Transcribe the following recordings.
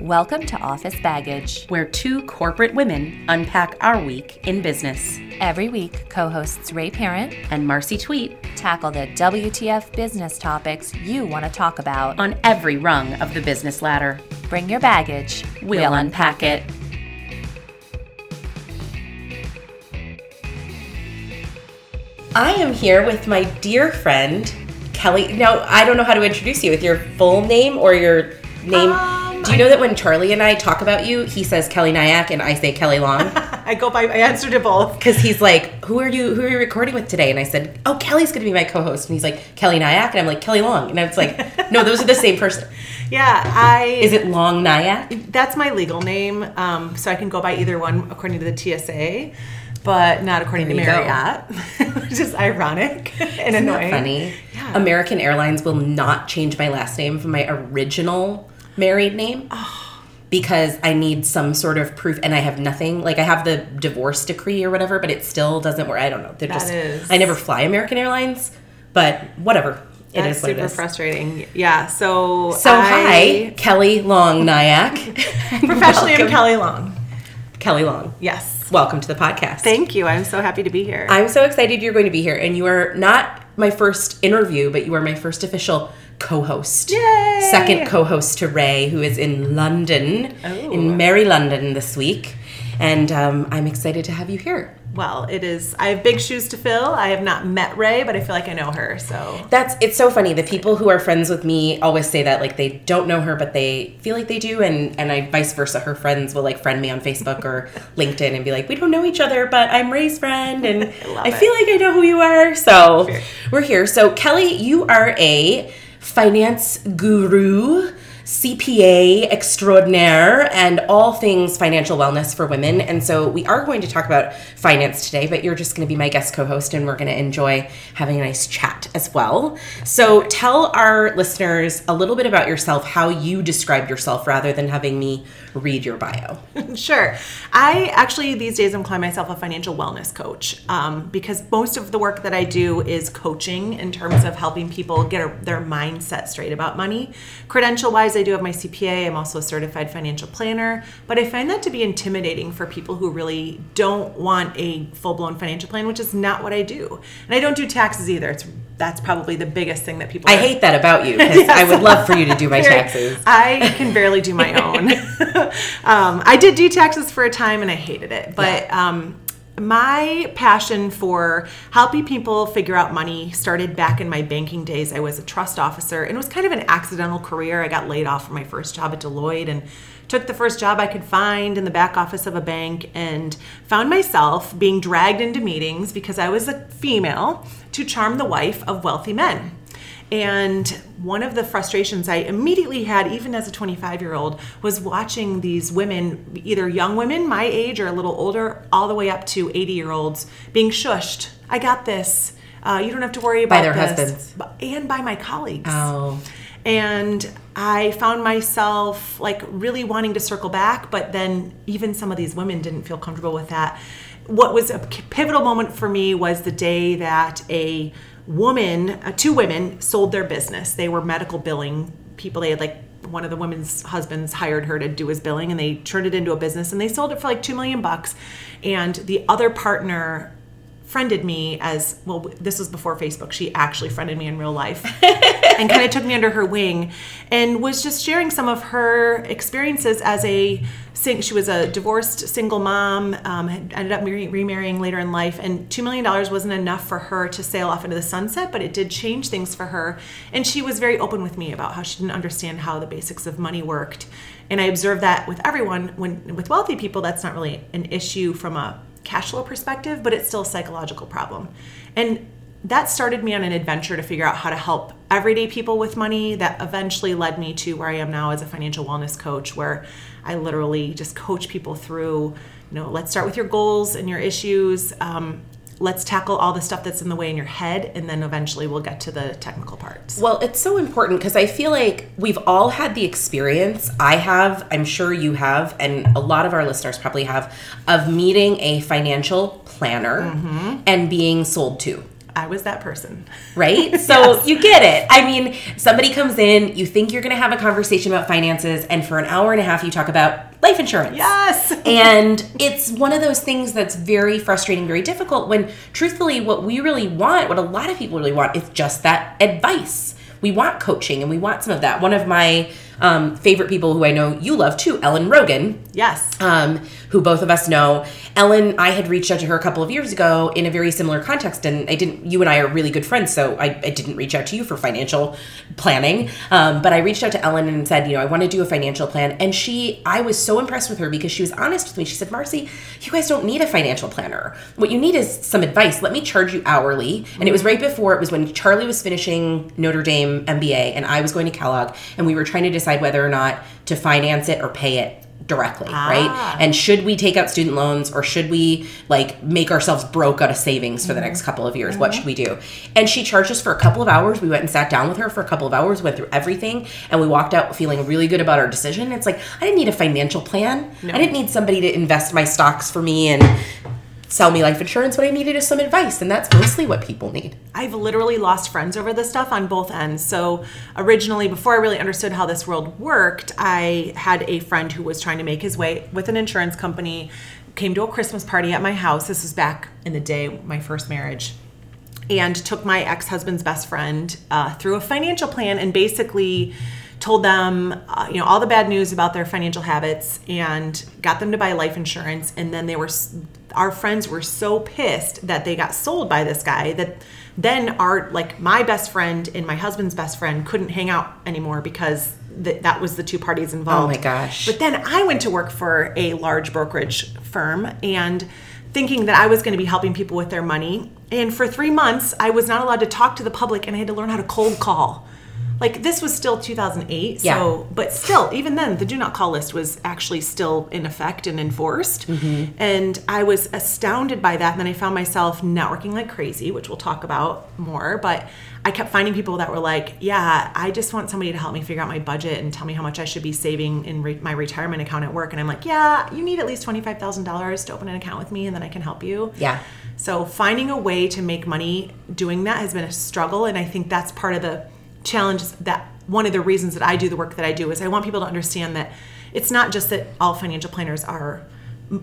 Welcome to Office Baggage. where two corporate women unpack our week in business. Every week, co hosts Ray Parent And Marcy Tweet tackle the WTF business topics you want to talk about. on every rung of the business ladder. Bring your baggage, We'll unpack it. I am here with my dear friend, Kelley. Now, I don't know how to introduce you with your full name or your name. You know that when Charlie and I talk about you, he says Kelley Nyack and I say Kelley Long? I go by I answer to both. Because he's like, "Who are you? Who are you recording with today?" And I said, "Oh, Kelley's going to be my co-host." And he's like, "Kelley Nyack," and I'm like, "Kelley Long," and I was like, "No, those are the same person." Yeah, I Is it Long Nyack? that's my legal name, um, so I can go by either one according to the TSA, but not according to. Marriott, which is ironic and Isn't that annoying. funny? Yeah. American Airlines will not change my last name from my original married name. Oh. Because I need some sort of proof, and I have nothing. Like I have the divorce decree or whatever, but it still doesn't work. I don't know. They're That just. is- I never fly American Airlines, but whatever. It is what it super is. frustrating. Yeah, so So I, hi, Kelley Long Nyack. professionally I'm Kelley Long. Kelley Long. Yes, Welcome to the podcast. thank you. I'm so happy to be here. I'm so excited you're going to be here, and you are not my first interview, but you are my first official co-host. Yay! Second co-host to Ray, who is in London, Oh. in Merry London this week, and um, I'm excited to have you here. well, it is. I have big shoes to fill. I have not met Ray, but I feel like I know her. So That's it's so funny. The people who are friends with me always say that like they don't know her, but they feel like they do, and and I vice versa. Her friends will like friend me on Facebook or LinkedIn and be like, we don't know each other, but I'm Ray's friend, and love I, feel like I know who you are. So Fair. we're here. So Kelley, you are a finance guru. CPA extraordinaire and all things financial wellness for women. And so we are going to talk about finance today, but you're just going to be my guest co host and we're going to enjoy having a nice chat as well. So tell our listeners a little bit about yourself, how you describe yourself rather than having me read your bio. Sure. I actually these days I'm calling myself a financial wellness coach um, because most of the work that I do is coaching in terms of helping people get a, their mindset straight about money. Credential wise, I do have my CPA. I'm also a certified financial planner, but I find that to be intimidating for people who really don't want a full blown financial plan, which is not what I do. And I don't do taxes either. It's that's probably the biggest thing that people. I are- hate that about you because I would love for you to do my taxes. I can barely do my own. um, I did do taxes for a time and I hated it, but um, my passion for helping people figure out money started back in my banking days. I was a trust officer and it was kind of an accidental career. I got laid off from my first job at Deloitte and took the first job I could find in the back office of a bank and found myself being dragged into meetings because I was a female to charm the wife of wealthy men. And one of the frustrations I immediately had, even as a 25 year old, was watching these women, either young women my age or a little older, all the way up to 80 year olds, being shushed. I got this. Uh, you don't have to worry about by their this. husbands. and by my colleagues. Oh. And I found myself like really wanting to circle back, but then even some of these women didn't feel comfortable with that. What was a pivotal moment for me was the day that a woman, uh, two women, sold their business. They were medical billing people. They had like one of the women's husbands hired her to do his billing and they turned it into a business and they sold it for like 2 million bucks. And the other partner friended me as well this was before facebook. She actually friended me in real life and kind of took me under her wing and was just sharing some of her experiences as a she was a divorced single mom um, ended up remarrying later in life and $2 million wasn't enough for her to sail off into the sunset but it did change things for her. And she was very open with me about how she didn't understand how the basics of money worked. And i observed that with everyone when with wealthy people that's not really an issue from a cash flow perspective, but it's still a psychological problem. And that started me on an adventure to figure out how to help everyday people with money that eventually led me to where I am now as a financial wellness coach where I literally just coach people through, you know, let's start with your goals and your issues. Um, let's tackle all the stuff that's in the way in your head and then eventually we'll get to the technical parts. Well, it's so important because I feel like we've all had the experience. I have, I'm sure you have, and a lot of our listeners probably have, of meeting a financial planner mm-hmm. and being sold to. I was that person. right? So you get it. I mean, somebody comes in, you think you're going to have a conversation about finances, and for an hour and a half, you talk about life insurance. Yes. and it's one of those things that's very frustrating, very difficult when, truthfully, what we really want, what a lot of people really want, is just that advice. We want coaching and we want some of that. One of my um, favorite people who I know you love too, Ellen Rogin, Yes. um, who both of us know. Ellen, I had reached out to her a couple of years ago in a very similar context, and I didn't. You and I are really good friends, so I, I didn't reach out to you for financial planning. Um, but I reached out to Ellen and said, you know, I want to do a financial plan, and she, I was so impressed with her because she was honest with me. She said, Marcy, you guys don't need a financial planner. What you need is some advice. Let me charge you hourly. And it was right before it was when Charlie was finishing Notre Dame MBA, and I was going to Kellogg, and we were trying to decide whether or not to finance it or pay it directly, right? Ah. And should we take out student loans or should we like make ourselves broke out of savings for the next couple of years? What mm-hmm. should we do? And she charged us for a couple of hours. We went and sat down with her for a couple of hours, went through everything, and we walked out feeling really good about our decision. It's like I didn't need a financial plan. I didn't need somebody to invest my stocks for me and sell me life insurance. What I needed is some advice, and that's mostly what people need. I've literally lost friends over this stuff on both ends. So, originally, before I really understood how this world worked, I had a friend who was trying to make his way with an insurance company, came to a Christmas party at my house. This was back in the day, my first marriage, and took my ex husband's best friend uh, through a financial plan and basically told them uh, you know all the bad news about their financial habits and got them to buy life insurance and then they were our friends were so pissed that they got sold by this guy that then our like my best friend and my husband's best friend couldn't hang out anymore because th- that was the two parties oh involved Oh my gosh. but then I went to work for a large brokerage firm and thinking that I was going to be helping people with their money. And for three months, I was not allowed to talk to the public and I had to learn how to cold call. Like this was still 2008. Yeah. So, but still, even then, the do not call list was actually still in effect and enforced. Mm-hmm. And I was astounded by that. And then I found myself networking like crazy, which we'll talk about more. But I kept finding people that were like, yeah, I just want somebody to help me figure out my budget and tell me how much I should be saving in re- my retirement account at work. And I'm like, yeah, you need at least $25,000 to open an account with me and then I can help you. Yeah. So finding a way to make money doing that has been a struggle. And I think that's part of the challenge that one of the reasons that I do the work that I do is I want people to understand that it's not just that all financial planners are,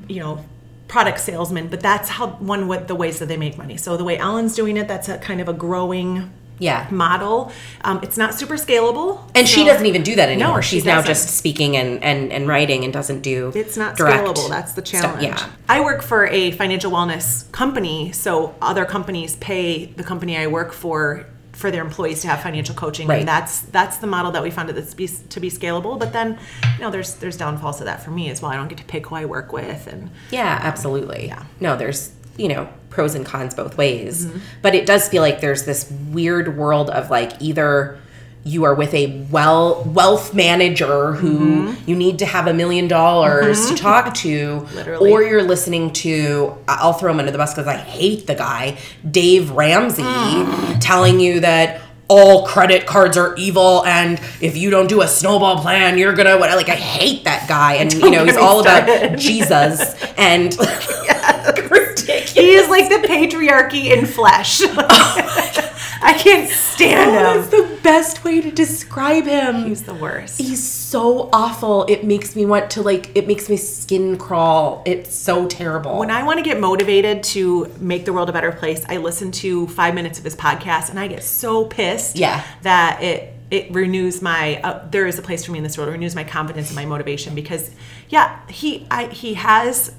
you know, product salesmen, but that's how one of the ways that they make money. So the way Ellen's doing it, that's a kind of a growing Yeah. model. Um, it's not super scalable. And she doesn't even do that anymore. she She's now just speaking and, and, and writing and doesn't do It's not scalable. That's the stuff. challenge. Yeah. I work for a financial wellness company, so other companies pay the company I work for for their employees to have financial coaching, Right. and that's that's the model that we found it to be, to be scalable. But then, you know, there's there's downfalls to that for me as well. I don't get to pick who I work with, and Yeah, absolutely. Yeah. No, there's, you know, pros and cons both ways. Mm-hmm. But it does feel like there's this weird world of like either you are with a well wealth manager who Mm-hmm. you need to have a million dollars to talk to Literally. or you're listening to I'll throw him under the bus because I hate the guy Dave Ramsey Mm. telling you that all credit cards are evil and if you don't do a snowball plan you're gonna what like I hate that guy and you know he's all about. Jesus and ridiculous. he is like the patriarchy in flesh. I can't stand Oh, him. that's the best way to describe him. He's the worst. He's so awful. It makes me want to like. It makes my skin crawl. It's so terrible. When I want to get motivated to make the world a better place, I listen to five minutes of his podcast, and I get so pissed. Yeah. that it it renews my. Uh, there is a place for me in this world. It renews my confidence and my motivation because, yeah, he I, he has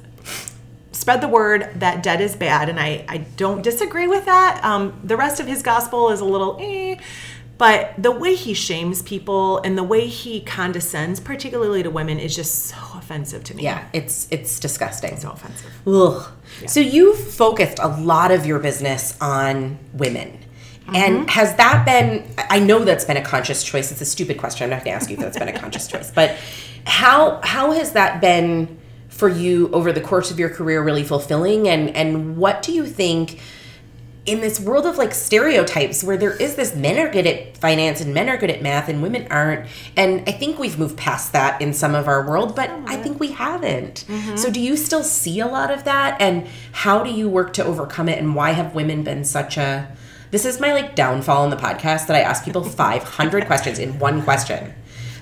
spread the word that debt is bad, and I I don't disagree with that. Um, the rest of his gospel is a little eh. But the way he shames people and the way he condescends, particularly to women, is just so offensive to me. yeah, it's it's disgusting. so offensive. Ugh. So you've focused a lot of your business on women. Mm-hmm. And has that been I know that's been a conscious choice. It's a stupid question. I'm not gonna ask you if that's been a conscious choice. But how how has that been for you over the course of your career really fulfilling? And and what do you think in this world of like stereotypes where there is this men are good at finance and men are good at math and women aren't and i think we've moved past that in some of our world but i think we haven't. So do you still see a lot of that? And how do you work to overcome it? And why have women been such a This is my like downfall in the podcast that I ask people 500 questions in one question.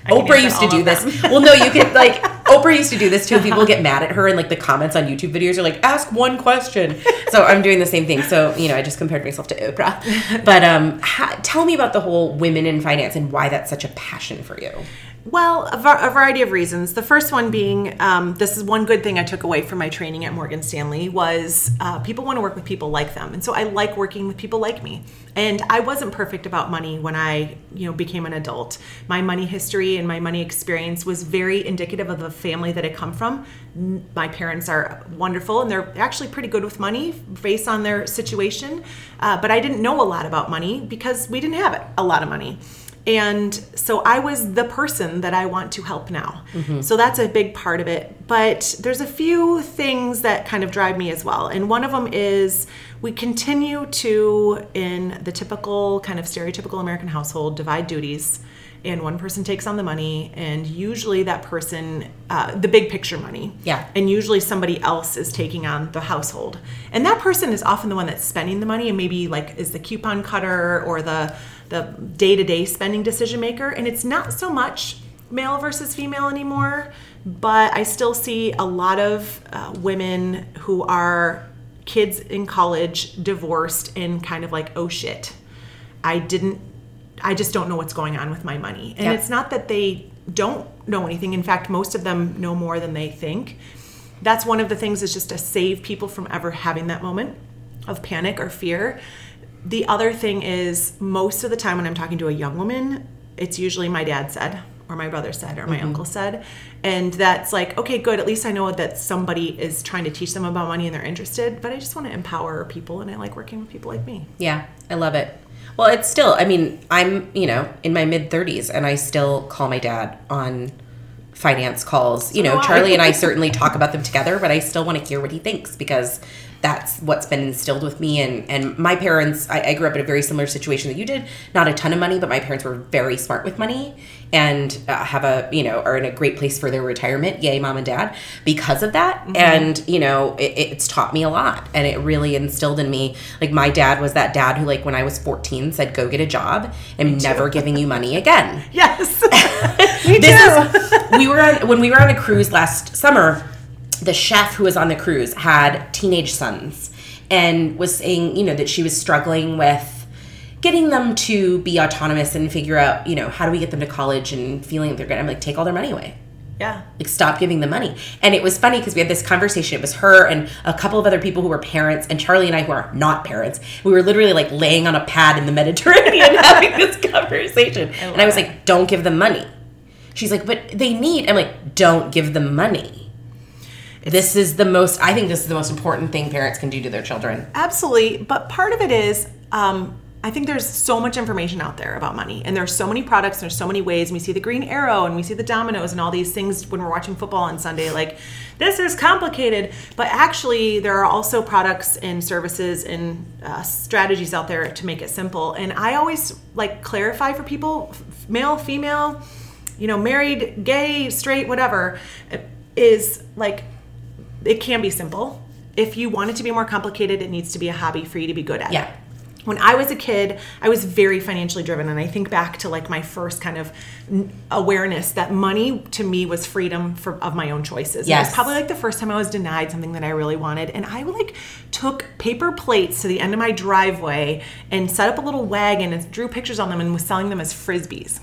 can Oprah used to do this. Well, no, you could like Oprah used to do this too. People get mad at her and like the comments on YouTube videos are like, ask one question. So I'm doing the same thing. So you know, I just compared myself to Oprah. But um, ha- tell me about the whole women in finance and why that's such a passion for you. Well, a, var- a variety of reasons. The first one being, um, this is one good thing I took away from my training at Morgan Stanley was uh, people want to work with people like them, and so I like working with people like me. And I wasn't perfect about money when I, you know, became an adult. My money history and my money experience was very indicative of the family that I come from. My parents are wonderful, and they're actually pretty good with money based on their situation. Uh, but I didn't know a lot about money because we didn't have a lot of money. And so I was the person that I want to help now. So that's a big part of it. But there's a few things that kind of drive me as well. And one of them is we continue to, in the typical kind of stereotypical American household, divide duties. And one person takes on the money, and usually that person, uh, the big picture money. Yeah. And usually somebody else is taking on the household. And that person is often the one that's spending the money and maybe like is the coupon cutter or the the day-to-day spending decision maker. And it's not so much male versus female anymore, but I still see a lot of uh, women who are kids in college divorced and kind of like, oh shit, I didn't I just don't know what's going on with my money. And Yeah. it's not that they don't know anything. In fact, most of them know more than they think. That's one of the things is just to save people from ever having that moment of panic or fear. The other thing is most of the time when I'm talking to a young woman, it's usually my dad said or my brother said or my mm-hmm. uncle said. And that's like, okay, good. At least I know that somebody is trying to teach them about money and they're interested. But I just want to empower people and I like working with people like me. Yeah, I love it. Well, it's still, I mean, I'm, you know, in my mid 30s and I still call my dad on finance calls. You know, I. Charlie and I certainly talk about them together, but I still want to hear what he thinks because that's what's been instilled with me. And, and my parents, I, I grew up in a very similar situation that you did. Not a ton of money, but my parents were very smart with money and uh, have a, you know, are in a great place for their retirement. Yay, mom and dad, because of that. And, you know, it, it's taught me a lot and it really instilled in me. Like, my dad was that dad who, like, when I was 14 said, go get a job and never giving you money again Yes. Me this too. is we were on when we were on a cruise last summer the chef who was on the cruise had teenage sons and was saying you know that she was struggling with getting them to be autonomous and figure out you know how do we get them to college and feeling that they're good i'm like take all their money away. Yeah. like stop giving them money. And it was funny because we had this conversation. It was her and a couple of other people who were parents and charlie and i who are not parents. We were literally like laying on a pad in the mediterranean having this conversation. And i was like don't give them money. She's like but they need i'm like don't give them money this is the most i think this is the most important thing parents can do to their children Absolutely. But part of it is, um, I think there's so much information out there about money, and there's so many products, and there's so many ways. And we see the green arrow, and we see the dominoes, and all these things when we're watching football on Sunday. Like, this is complicated, but actually, there are also products and services and uh, strategies out there to make it simple. And I always like clarify for people, f- male, female, you know, married, gay, straight, whatever, is like it can be simple. If you want it to be more complicated, it needs to be a hobby for you to be good at. Yeah. When I was a kid, I was very financially driven, and I think back to like my first kind of awareness that money to me was freedom for, of my own choices. And It Yes. was probably like the first time I was denied something that I really wanted, and I like took paper plates to the end of my driveway and set up a little wagon and drew pictures on them and was selling them as frisbees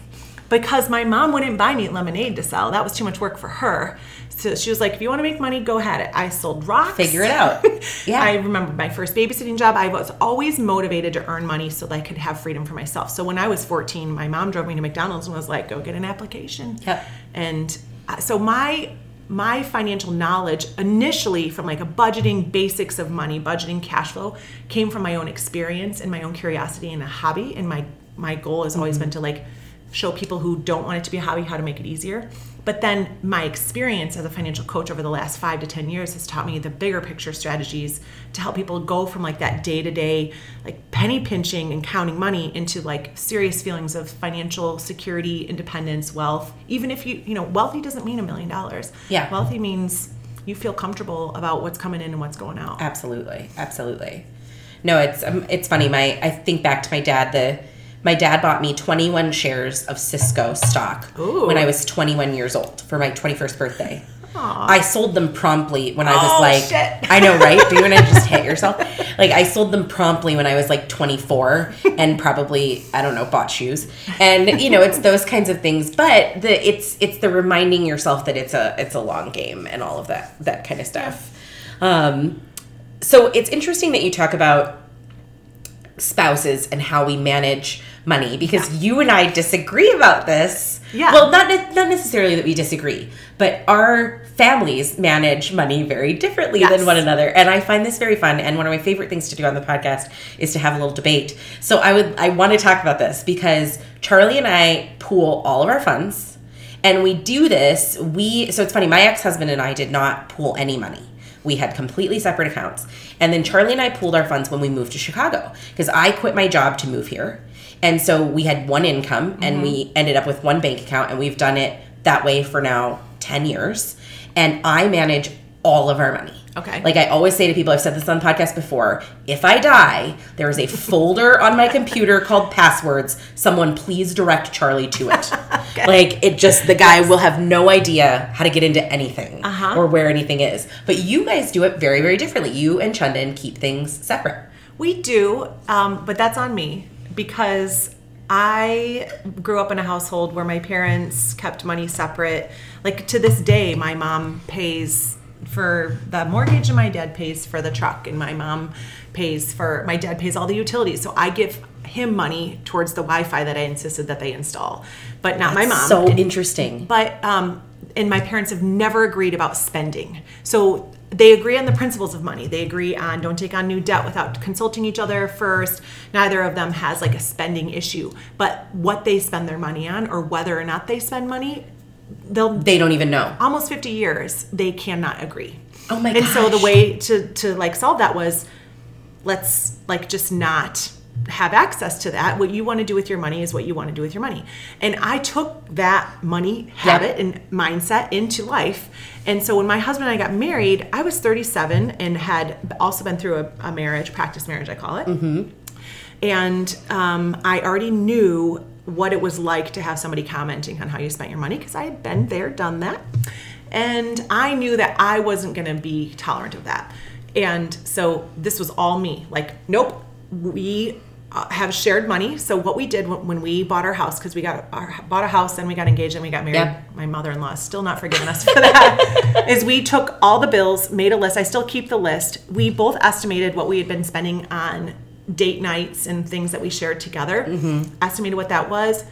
because my mom wouldn't buy me lemonade to sell. That was too much work for her. So she was like, if you want to make money, go ahead. It. I sold rocks. Figure it out. Yeah. I remember my first babysitting job. I was always motivated to earn money so that I could have freedom for myself. So when I was 14, my mom drove me to McDonald's and was like, go get an application. Yep. And uh, so my my financial knowledge initially from like a budgeting basics of money budgeting cash flow came from my own experience and my own curiosity and a hobby and my my goal has always been to like show people who don't want it to be a hobby how to make it easier but then my experience as a financial coach over the last five to ten years has taught me the bigger picture strategies to help people go from like that day-to-day like penny pinching and counting money into like serious feelings of financial security independence wealth even if you you know wealthy doesn't mean a million dollars Yeah. wealthy means you feel comfortable about what's coming in and what's going out Absolutely, absolutely. No, it's um, it's funny. My I think back to my dad. The my dad bought me 21 shares of Cisco stock Ooh. when I was 21 years old for my 21st birthday. I sold them promptly when I was Oh, like, shit. I know, right? Do you want to just hit yourself? Like, I sold them promptly when I was like 24 and probably, I don't know, bought shoes. And, you know, it's those kinds of things. But the it's it's the reminding yourself that it's a it's a long game and all of that that kind of stuff. Um, so it's interesting that you talk about spouses and how we manage money because you and I disagree about this. Yeah. Well, not not necessarily that we disagree, but our families manage money very differently Yes. than one another, and I find this very fun. And one of my favorite things to do on the podcast is to have a little debate. So I would I want to talk about this because Charlie and I pool all of our funds, and we do this. We so it's funny. My ex husband and I did not pool any money. We had completely separate accounts. And then Charlie and I pooled our funds when we moved to Chicago because I quit my job to move here. And so we had one income and we mm-hmm. ended up with one bank account and we've done it that way for now 10 years. And I manage all of our money. Okay. Like I always say to people, I've said this on the podcast before if I die, there is a folder on my computer called passwords. Someone please direct Charlie to it. Like it just, the guy will have no idea how to get into anything Uh-huh. or where anything is. But you guys do it very, very differently. You and Chundan keep things separate. We do, um, but that's on me because I grew up in a household where my parents kept money separate. Like to this day, my mom pays for the mortgage and my dad pays for the truck, and my mom pays for my dad pays all the utilities. So I give him money towards the Wi-Fi that I insisted that they install, but not my mom. So interesting. but um, and my parents have never agreed about spending. So they agree on the principles of money. They agree on don't take on new debt without consulting each other first. Neither of them has like a spending issue. But what they spend their money on or whether or not they spend money, they'll They don't even know. almost 50 years they cannot agree. Oh my And so the way to to like solve that was let's like just not have access to that. What you want to do with your money is what you want to do with your money. And I took that money habit and mindset into life. And so when my husband and I got married, I was 37 and had also been through a, a marriage, practice marriage, I call it. And um, I already knew what it was like to have somebody commenting on how you spent your money because I had been there, done that. And I knew that I wasn't going to be tolerant of that. And so this was all me. Like, nope, we uh, have shared money. So what we did when we bought our house, because we got our, bought a house, then we got engaged, and we got married. Yep. My mother-in-law is still not forgiving us for that. is we took all the bills, made a list. I still keep the list. We both estimated what we had been spending on date nights and things that we shared together. Estimated what that was.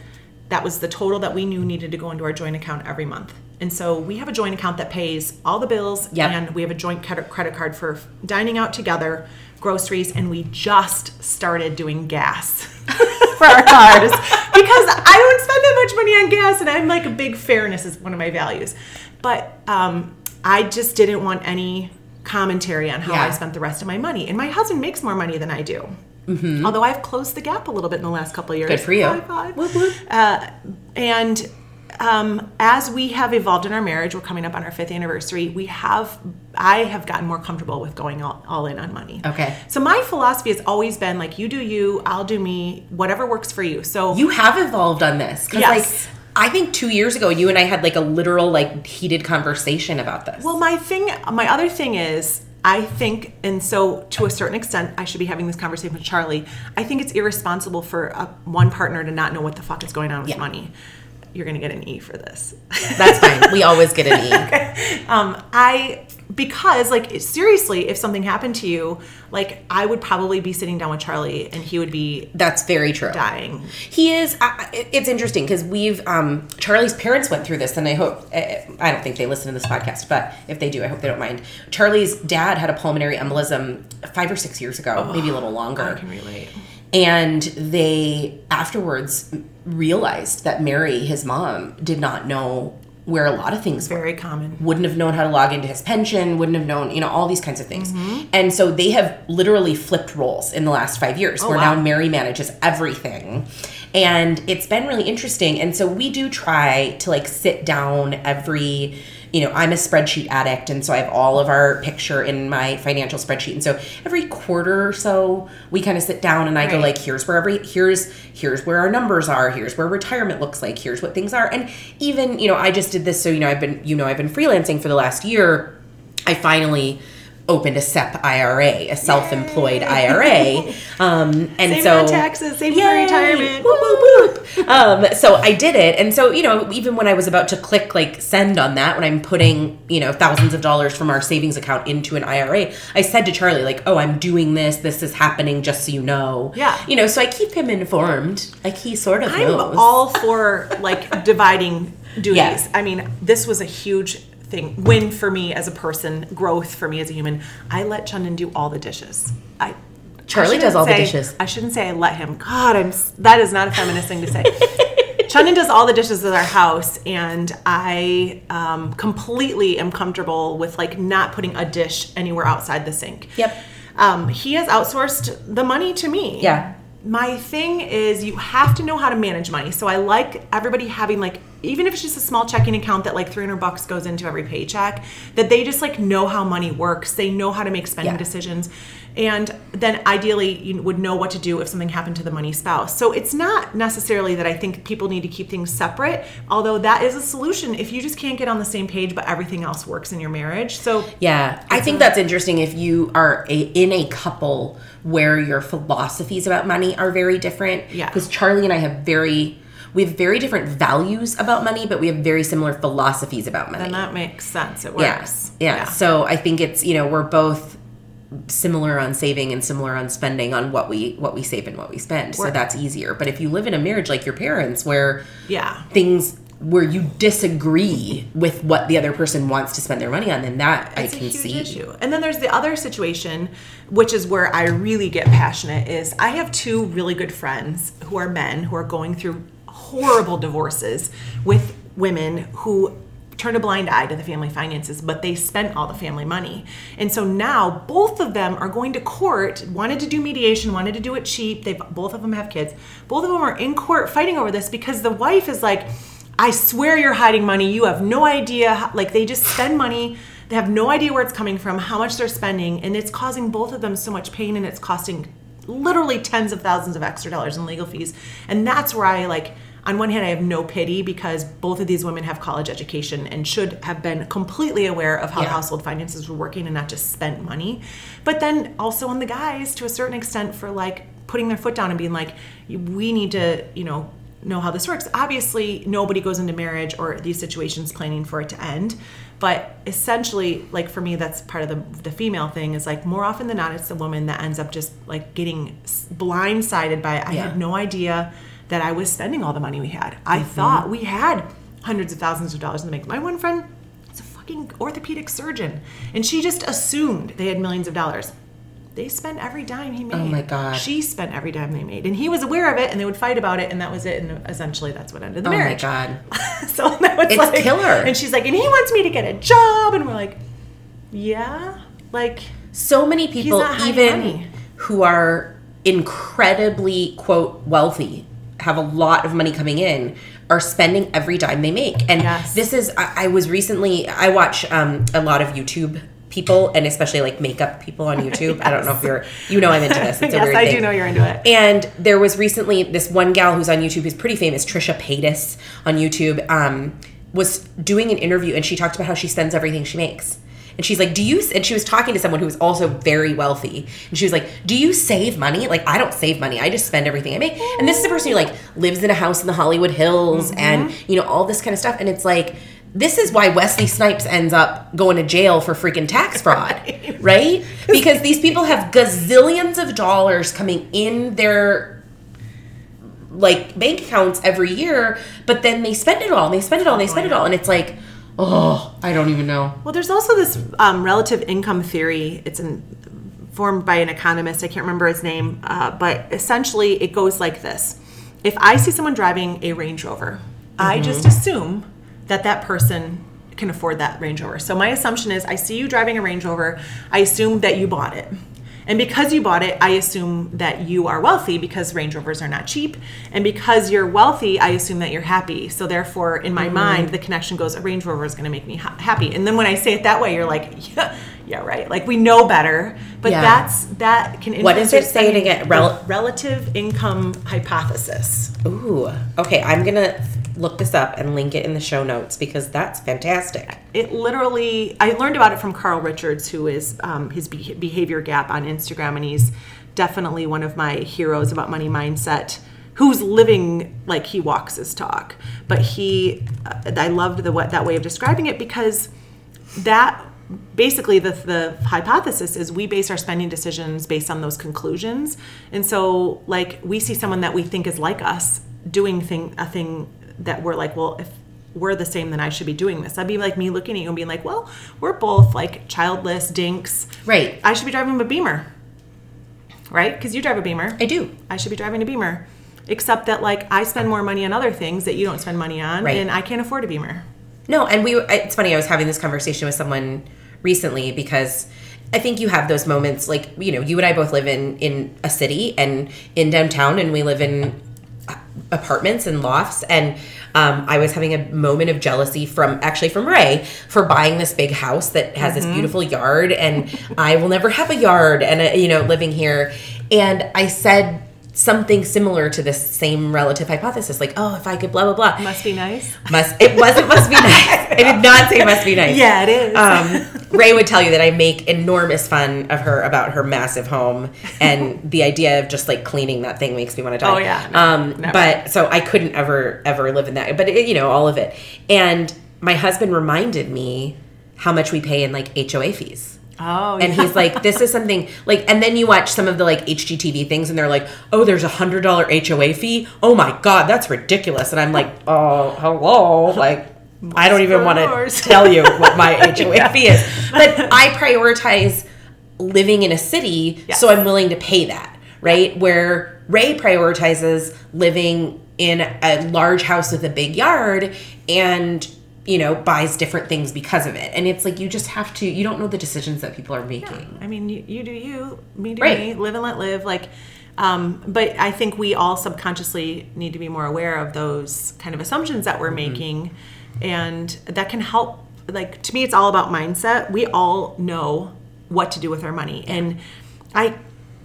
That was the total that we knew needed to go into our joint account every month. And so we have a joint account that pays all the bills, Yep. and we have a joint credit credit card for dining out together, groceries, and we just started doing gas for our cars because I don't spend that much money on gas, and I'm like a big fairness is one of my values. But um, I just didn't want any commentary on how Yeah. I spent the rest of my money. And my husband makes more money than I do. Although I've closed the gap a little bit in the last couple of years. Good for you. High five. Uh, and um, as we have evolved in our marriage, we're coming up on our fifth anniversary. We have, I have gotten more comfortable with going all, all in on money. Okay. So my philosophy has always been like, you do you, I'll do me, whatever works for you. So You have evolved on this. Yes. like I think two years ago you and I had like a literal like heated conversation about this. Well, my thing, my other thing is, I think, and so to a certain extent, I should be having this conversation with Charlie. I think it's irresponsible for a, one partner to not know what the fuck is going on with Yeah. money. You're gonna get an E for this. That's fine. We always get an E. um, I because like seriously, if something happened to you, like I would probably be sitting down with Charlie and he would be That's very true. dying. He is. I, I- it's interesting because we've um, Charlie's parents went through this, and I hope I I don't think they listen to this podcast, but if they do, I hope they don't mind. Charlie's dad had a pulmonary embolism five or six years ago, maybe a little I longer, can relate. and they afterwards realized that Mary, his mom, did not know where a lot of things were Very common. wouldn't have known how to log into his pension, wouldn't have known, you know, all these kinds of things. Mm-hmm. And so they have literally flipped roles in the last five years, oh, where wow. now Mary manages everything. and it's been really interesting. And so we do try to like sit down every you know, I'm a spreadsheet addict, and so I have all of our picture in my financial spreadsheet. And so every quarter or so, we kind of sit down and I go like, here's where every here's here's where our numbers are, here's where retirement looks like, here's what things are. And even, you know, I just did this so you know, I've been you know, I've been freelancing for the last year. I finally opened a SEP IRA, a self-employed IRA. Um, and so on taxes, saving for retirement. Whoop, whoop, whoop. Um, so I did it, and so you know, even when I was about to click like send on that, when I'm putting you know thousands of dollars from our savings account into an IRA, I said to Charlie like, "Oh, I'm doing this. This is happening. Just so you know." Yeah. You know, so I keep him informed. Like he sort of I'm knows. all for like dividing duties. Yeah. I mean, this was a huge thing, win for me as a person, growth for me as a human. I let Chundan do all the dishes. I Charlie I does all the dishes. I shouldn't say I let him. God, I'm. That is not a feminist thing to say. Chundan does all the dishes at our house, and I um, completely am comfortable with like not putting a dish anywhere outside the sink. Yep. Um, he has outsourced the money to me. Yeah. My thing is you have to know how to manage money. So I like everybody having like even if it's just a small checking account that like 300 bucks goes into every paycheck, that they just like know how money works. They know how to make spending Yeah. decisions. And then ideally you would know what to do if something happened to the money spouse. So it's not necessarily that I think people need to keep things separate, although that is a solution if you just can't get on the same page but everything else works in your marriage. So Yeah, I think that's interesting if you are a, in a couple where your philosophies about money are very different. Yeah. Because Charlie and I have very, we have very different values about money, but we have very similar philosophies about money. And that makes sense. It yeah. works. yeah. So I think it's, you know, we're both similar on saving and similar on spending on what we what we save and what we spend. So that's easier. But if you live in a marriage like your parents where Yeah. things where you disagree with what the other person wants to spend their money on, then that It's I can see. issue. And then there's the other situation, which is where I really get passionate. Is I have two really good friends who are men who are going through horrible divorces with women who turned a blind eye to the family finances, but they spent all the family money. And so now both of them are going to court, wanted to do mediation, wanted to do it cheap. They both of them have kids. Both of them are in court fighting over this because the wife is like, I swear you're hiding money. You have no idea. How, like they just spend money. They have no idea where it's coming from, how much they're spending, and it's causing both of them so much pain and it's costing literally tens of thousands of extra dollars in legal fees. And that's where I like on one hand I have no pity because both of these women have college education and should have been completely aware of how Yeah. household finances were working and not just spent money. But then also on the guys to a certain extent for like putting their foot down and being like we need to, you know, know how this works. Obviously, nobody goes into marriage or these situations planning for it to end. But essentially, like for me, that's part of the, the female thing is like more often than not, it's the woman that ends up just like getting blindsided by I Yeah. had no idea that I was spending all the money we had. I mm-hmm. thought we had hundreds of thousands of dollars in the bank. My one friend is a fucking orthopedic surgeon, and she just assumed they had millions of dollars. They spent every dime he made. Oh my God. She spent every dime they made, and he was aware of it, and they would fight about it, and that was it. And essentially, that's what ended the Oh my god. so that was It's like, killer. And she's like, and he wants me to get a job, and we're like, yeah, like So many people, even money. who are incredibly quote wealthy, have a lot of money coming in, are spending every dime they make. And Yes. this is, I, I was recently, I watch um, a lot of YouTube people, and especially like makeup people on YouTube. I don't know if you're, you know, I'm into this. It's a yes, weird I thing. do know you're into it. And there was recently this one gal who's on YouTube who's pretty famous, Trisha Paytas on YouTube, um, was doing an interview and she talked about how she spends everything she makes. And she's like, Do you, and she was talking to someone who was also very wealthy. And she was like, Do you save money? Like, I don't save money. I just spend everything I make. And this is a person who like lives in a house in the Hollywood Hills mm-hmm. and, you know, all this kind of stuff. And it's like, this is why Wesley Snipes ends up going to jail for freaking tax fraud, right? Because these people have gazillions of dollars coming in their like bank accounts every year, but then they spend it all, and they spend it all, and they spend it all, and it's like, oh, I don't even know. Well, there's also this um, relative income theory. It's in, formed by an economist. I can't remember his name, uh, but essentially it goes like this: If I see someone driving a Range Rover, I Mm-hmm. just assume that that person can afford that Range Rover. So my assumption is, I see you driving a Range Rover. I assume that you bought it. And because you bought it, I assume that you are wealthy because Range Rovers are not cheap. And because you're wealthy, I assume that you're happy. So therefore, in my mm-hmm. mind, the connection goes, a Range Rover is going to make me ha- happy. And then when I say it that way, you're like, yeah, yeah, right. Like we know better, but Yeah. that's that can. What is it? Say it spending. again. Rel- relative income hypothesis. Ooh. Okay, I'm gonna look this up and link it in the show notes because that's fantastic. it literally i learned about it from carl richards who is um, his be- behavior gap on instagram and he's definitely one of my heroes about money mindset who's living like he walks his talk but he uh, i loved the what that way of describing it because that basically the, the hypothesis is we base our spending decisions based on those conclusions and so like we see someone that we think is like us doing thing a thing that we're like well if we're the same then i should be doing this that'd be like me looking at you and being like well we're both like childless dinks Right. i should be driving a beamer right because you drive a beamer I do. I should be driving a Beamer. Except that like I spend more money on other things that you don't spend money on, Right. and I can't afford a Beamer. No, and we. It's funny. I was having this conversation with someone recently because I think you have those moments. Like you know, you and I both live in in a city and in downtown, and we live in apartments and lofts. And um, I was having a moment of jealousy from actually from Ray for buying this big house that has this beautiful yard, and I will never have a yard. And uh, you know, living here, and I said something similar to this same relative hypothesis like oh if i could blah blah blah Must be nice. must it wasn't must be nice. I did not say must be nice. Yeah, it is. Um, Ray would tell you that I make enormous fun of her about her massive home, and the idea of just like cleaning that thing makes me want to die. Oh, yeah. No, um, never. but so I couldn't ever ever live in that. But it, you know all of it, and my husband reminded me how much we pay in like HOA fees. Oh, And he's like, this is something like, and then you watch some of the like HGTV things and they're like, oh, there's a hundred dollar HOA fee. Oh my God, that's ridiculous. And I'm like, oh, hello. Like, I don't even want to tell you what my HOA fee is. But I prioritize living in a city, Yes. so I'm willing to pay that, right? Where Ray prioritizes living in a large house with a big yard and you know buys different things because of it and it's like you just have to you don't know the decisions that people are making I mean, you, you do you, me do Right. me, live and let live. Like, um, but I think we all subconsciously need to be more aware of those kind of assumptions that we're Mm-hmm. making, and that can help. Like to me, it's all about mindset. We all know what to do with our money, and I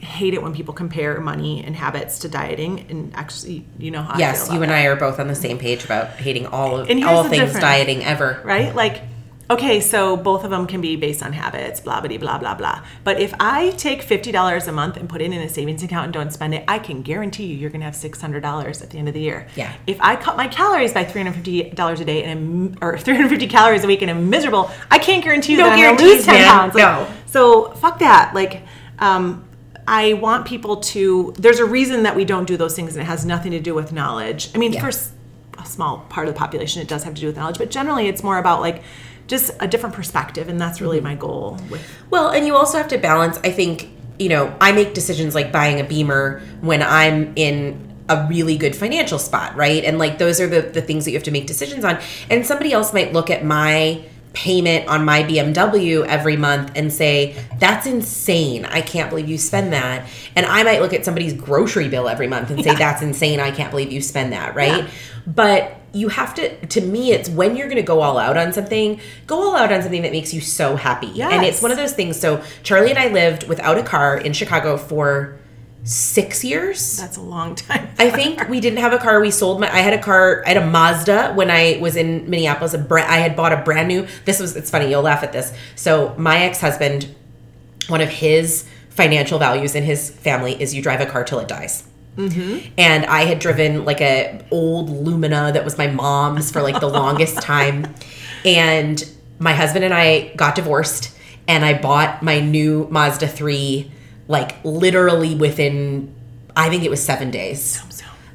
hate it when people compare money and habits to dieting. And actually, you know how yes you and that. i are both on the same page about hating all of all things difference. dieting ever right? Like, okay, so both of them can be based on habits, blah, blah, blah, blah, blah. But if I take $50 a month and put it in a savings account and don't spend it, I can guarantee you you're going to have $600 at the end of the year. Yeah. If I cut my calories by $350 a day and I'm, or 350 calories a week and I'm miserable, I can't guarantee you No that I'm going to lose 10 man. pounds. Like, No. So fuck that. Like, um, I want people to. There's a reason that we don't do those things, and it has nothing to do with knowledge. I mean, Yeah. for a small part of the population, it does have to do with knowledge, but generally, it's more about like just a different perspective, and that's really mm-hmm. my goal. With Well, and you also have to balance. I think you know I make decisions like buying a Beamer when I'm in a really good financial spot, right? And like those are the the things that you have to make decisions on. And somebody else might look at my payment on my BMW every month and say that's insane. I can't believe you spend that. And I might look at somebody's grocery bill every month and say that's insane. I can't believe you spend that, right? Yeah. But you have to to me it's when you're going to go all out on something, go all out on something that makes you so happy. And it's one of those things. So Charlie and I lived without a car in Chicago for 6 years. that's a long time. I think we didn't have a car. We sold my. I had a car. I had a Mazda when I was in Minneapolis. A bra- I had bought a brand new. This was. It's funny. You'll laugh at this. So my ex husband, one of his financial values in his family is you drive a car till it dies. Mm-hmm. And I had driven like a old Lumina that was my mom's for like the longest time. And my husband and I got divorced, and I bought my new Mazda three like literally within. I think it was seven days.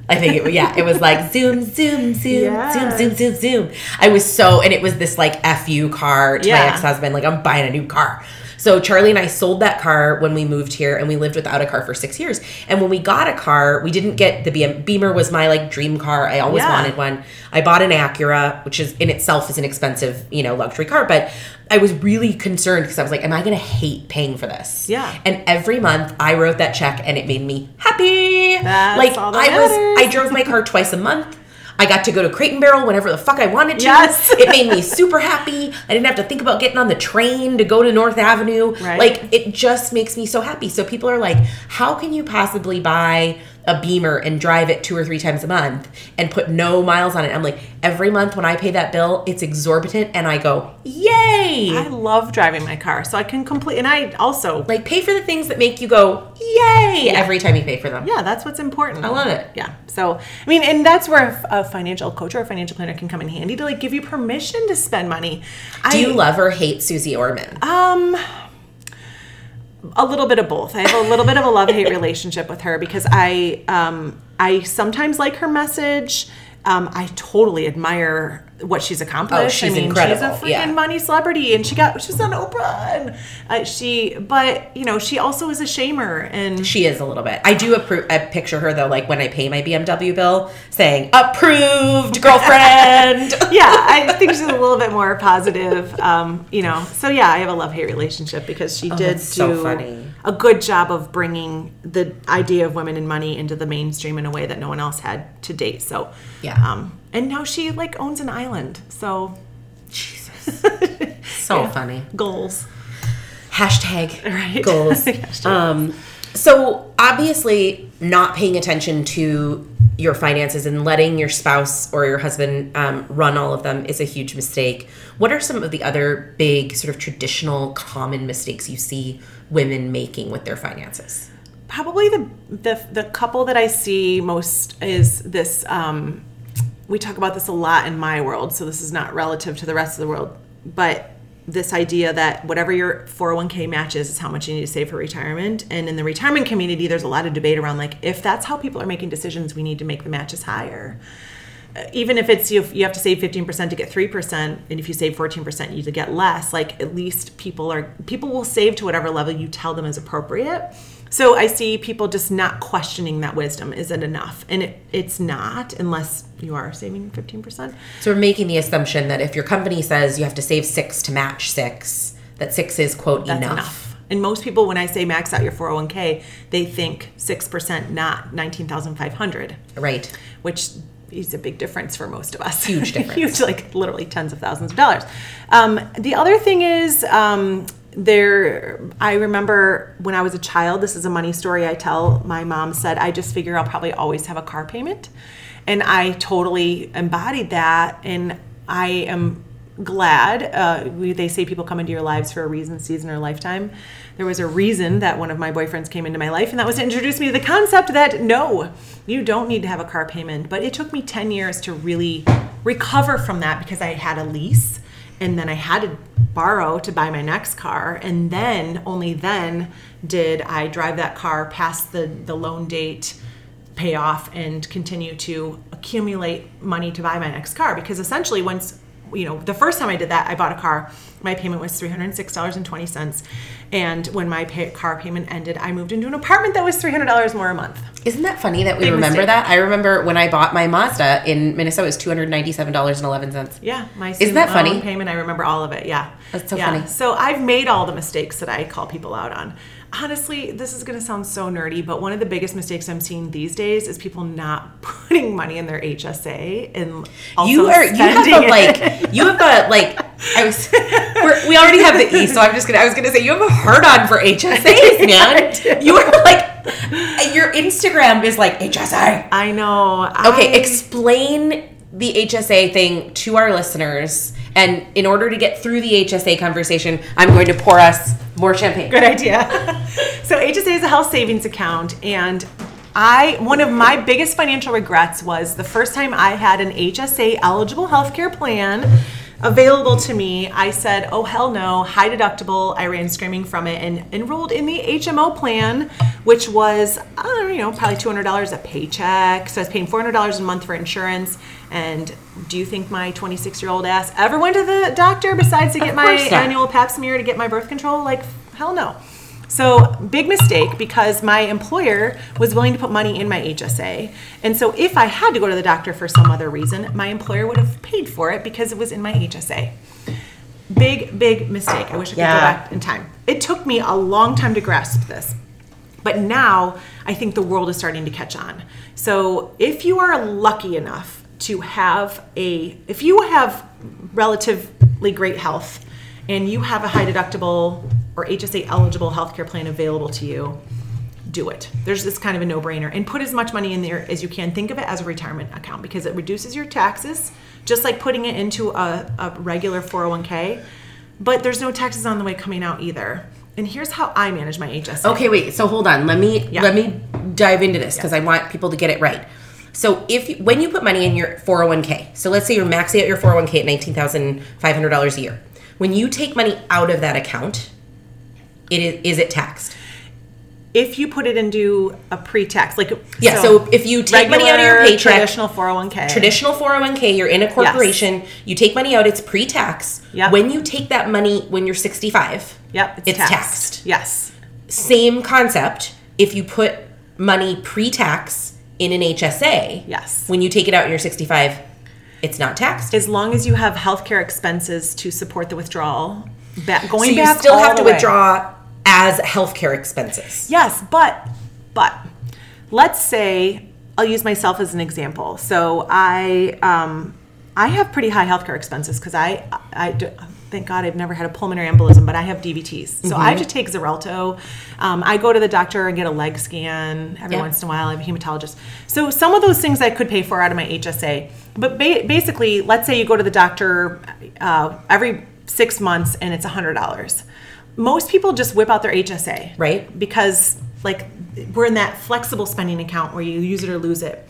I think it was yeah, it was like zoom, zoom, zoom, Yes. zoom, zoom, zoom, zoom. I was so and it was this like FU car to my ex husband, like I'm buying a new car. So Charlie and I sold that car when we moved here and we lived without a car for 6 years. And when we got a car, we didn't get the BM Beamer was my like dream car. I always Yeah. wanted one. I bought an Acura, which is in itself is an expensive, you know, luxury car, but I was really concerned because I was like, am I going to hate paying for this? Yeah. And every month I wrote that check and it made me happy. That's like I was. I drove my car twice a month. I got to go to Crate and Barrel whenever the fuck I wanted to. Yes. it made me super happy. I didn't have to think about getting on the train to go to North Avenue. Right. Like it just makes me so happy. So people are like, how can you possibly buy a Beamer and drive it two or three times a month and put no miles on it? I'm like, every month when I pay that bill, it's exorbitant and I go, yay! I love driving my car, so I can complete. And I also, like pay for the things that make you go, yay, every time you pay for them. yeah, that's what's important. I love it. Yeah. So, I mean, and that's where a, a financial coach or a financial planner can come in handy to like give you permission to spend money. Do I, you love or hate Suze Orman? Um, a little bit of both. I have a little bit of a love hate relationship with her because I um I sometimes like her message. Um, I totally admire what she's accomplished. Oh, she's I mean, incredible, She's a freaking yeah. money celebrity, and she got she's on Oprah. And, uh, she, but you know, she also is a shamer, and She is a little bit. I do approve. I picture her though, like when I pay my BMW bill, saying "approved, girlfriend." yeah, I think she's a little bit more positive. Um, you know, so yeah, I have a love hate relationship because she did Oh, so do funny. A good job of bringing the idea of women and money into the mainstream in a way that no one else had to date. So Yeah. um, and now she like owns an island. So Jesus, so funny. goals. Hashtag Right. goals. Hashtag um, so obviously, not paying attention to your finances and letting your spouse or your husband um, run all of them is a huge mistake. What are some of the other big, sort of traditional, common mistakes you see women making with their finances? probably the the the couple that I see most is this. Um, we talk about this a lot in my world, so this is not relative to the rest of the world, but this idea that whatever your 401k matches is how much you need to save for retirement. And in the retirement community, there's a lot of debate around like if that's how people are making decisions, we need to make the matches higher. Even if it's you, you have to save 15% to get 3%, and if you save 14%, you to get less, like at least people are people will save to whatever level you tell them is appropriate. So I see people just not questioning that wisdom. Is it enough? And it, it's not unless you are saving 15%. So we're making the assumption that if your company says you have to save six to match six, that six is quote enough. enough. And most people, when I say max out your 401k, they think 6%, not 19,500, Right. which is a big difference for most of us. Huge difference. Huge, like literally tens of thousands of dollars. Um, the other thing is, um, there, I remember when I was a child, this is a money story I tell. My mom said, I just figure I'll probably always have a car payment. And I totally embodied that. And I am glad. Uh, we, they say people come into your lives for a reason, season, or lifetime. There was a reason that one of my boyfriends came into my life, and that was to introduce me to the concept that no, you don't need to have a car payment. But it took me 10 years to really recover from that because I had a lease and then I had to borrow to buy my next car. And then, only then, did I drive that car past the, the loan date pay off and continue to accumulate money to buy my next car because essentially once you know the first time i did that i bought a car my payment was $306.20 and when my pay- car payment ended i moved into an apartment that was $300 more a month Isn't that funny that we Big remember mistake. that? I remember when I bought my Mazda in Minnesota, it was two hundred ninety-seven dollars and eleven cents. yeah my Isn't that funny? payment i remember all of it yeah That's so Yeah. funny. so i've made all the mistakes that i call people out on honestly this is going to sound so nerdy but one of the biggest mistakes i'm seeing these days is people not putting money in their hsa and also you are you have a like you have a like I was we're, we already have the E, so I'm just gonna I was gonna say you have a hard on for HSAs, man. You are like your Instagram is like HSA. I know. Okay, I- explain the HSA thing to our listeners. And in order to get through the HSA conversation, I'm going to pour us more champagne. Good idea. so HSA is a health savings account, and I one of my biggest financial regrets was the first time I had an HSA eligible healthcare plan available to me. I said, "Oh hell no, high deductible." I ran screaming from it and enrolled in the HMO plan, which was I don't know, you know, probably two hundred dollars a paycheck. So I was paying four hundred dollars a month for insurance. And do you think my 26 year old ass ever went to the doctor besides to get my not. annual pap smear to get my birth control? Like hell no. So, big mistake because my employer was willing to put money in my HSA. And so, if I had to go to the doctor for some other reason, my employer would have paid for it because it was in my HSA. Big, big mistake. I wish I could Yeah. go back in time. It took me a long time to grasp this. But now I think the world is starting to catch on. So if you are lucky enough to have a, if you have relatively great health and you have a high deductible or HSA eligible healthcare plan available to you, do it. There's this kind of a no brainer and put as much money in there as you can. Think of it as a retirement account because it reduces your taxes, just like putting it into a, a regular 401k. But there's no taxes on the way coming out either. And here's how I manage my HSA. Okay, wait. So hold on. Let me Yeah. let me dive into this because I want people to get it right. So if you, when you put money in your 401k, so let's say you're maxing out your 401k at nineteen thousand five hundred dollars a year. When you take money out of that account, it is is it taxed? If you put it into a pre-tax, like Yeah. So, if you take money out of your paycheck, traditional 401k, traditional 401k, you're in a corporation, you take money out, it's pre-tax. Yep. When you take that money when you're 65, yep, it's, it's taxed. taxed. Yes, same concept. If you put money pre-tax in an HSA, Yes. when you take it out and you're 65, it's not taxed. as long as you have healthcare expenses to support the withdrawal. Back, going so you back, still have to way. withdraw as healthcare expenses. Yes, but but let's say I'll use myself as an example. So I um, I have pretty high healthcare expenses because I I do, thank God I've never had a pulmonary embolism, but I have DVTs. So I have to take Xarelto. Um, I go to the doctor and get a leg scan every Yep. once in a while. I have a hematologist. So some of those things I could pay for out of my HSA. But ba- basically, let's say you go to the doctor uh, every six months and it's hundred dollars. Most people just whip out their HSA, Right. Because like we're in that flexible spending account where you use it or lose it.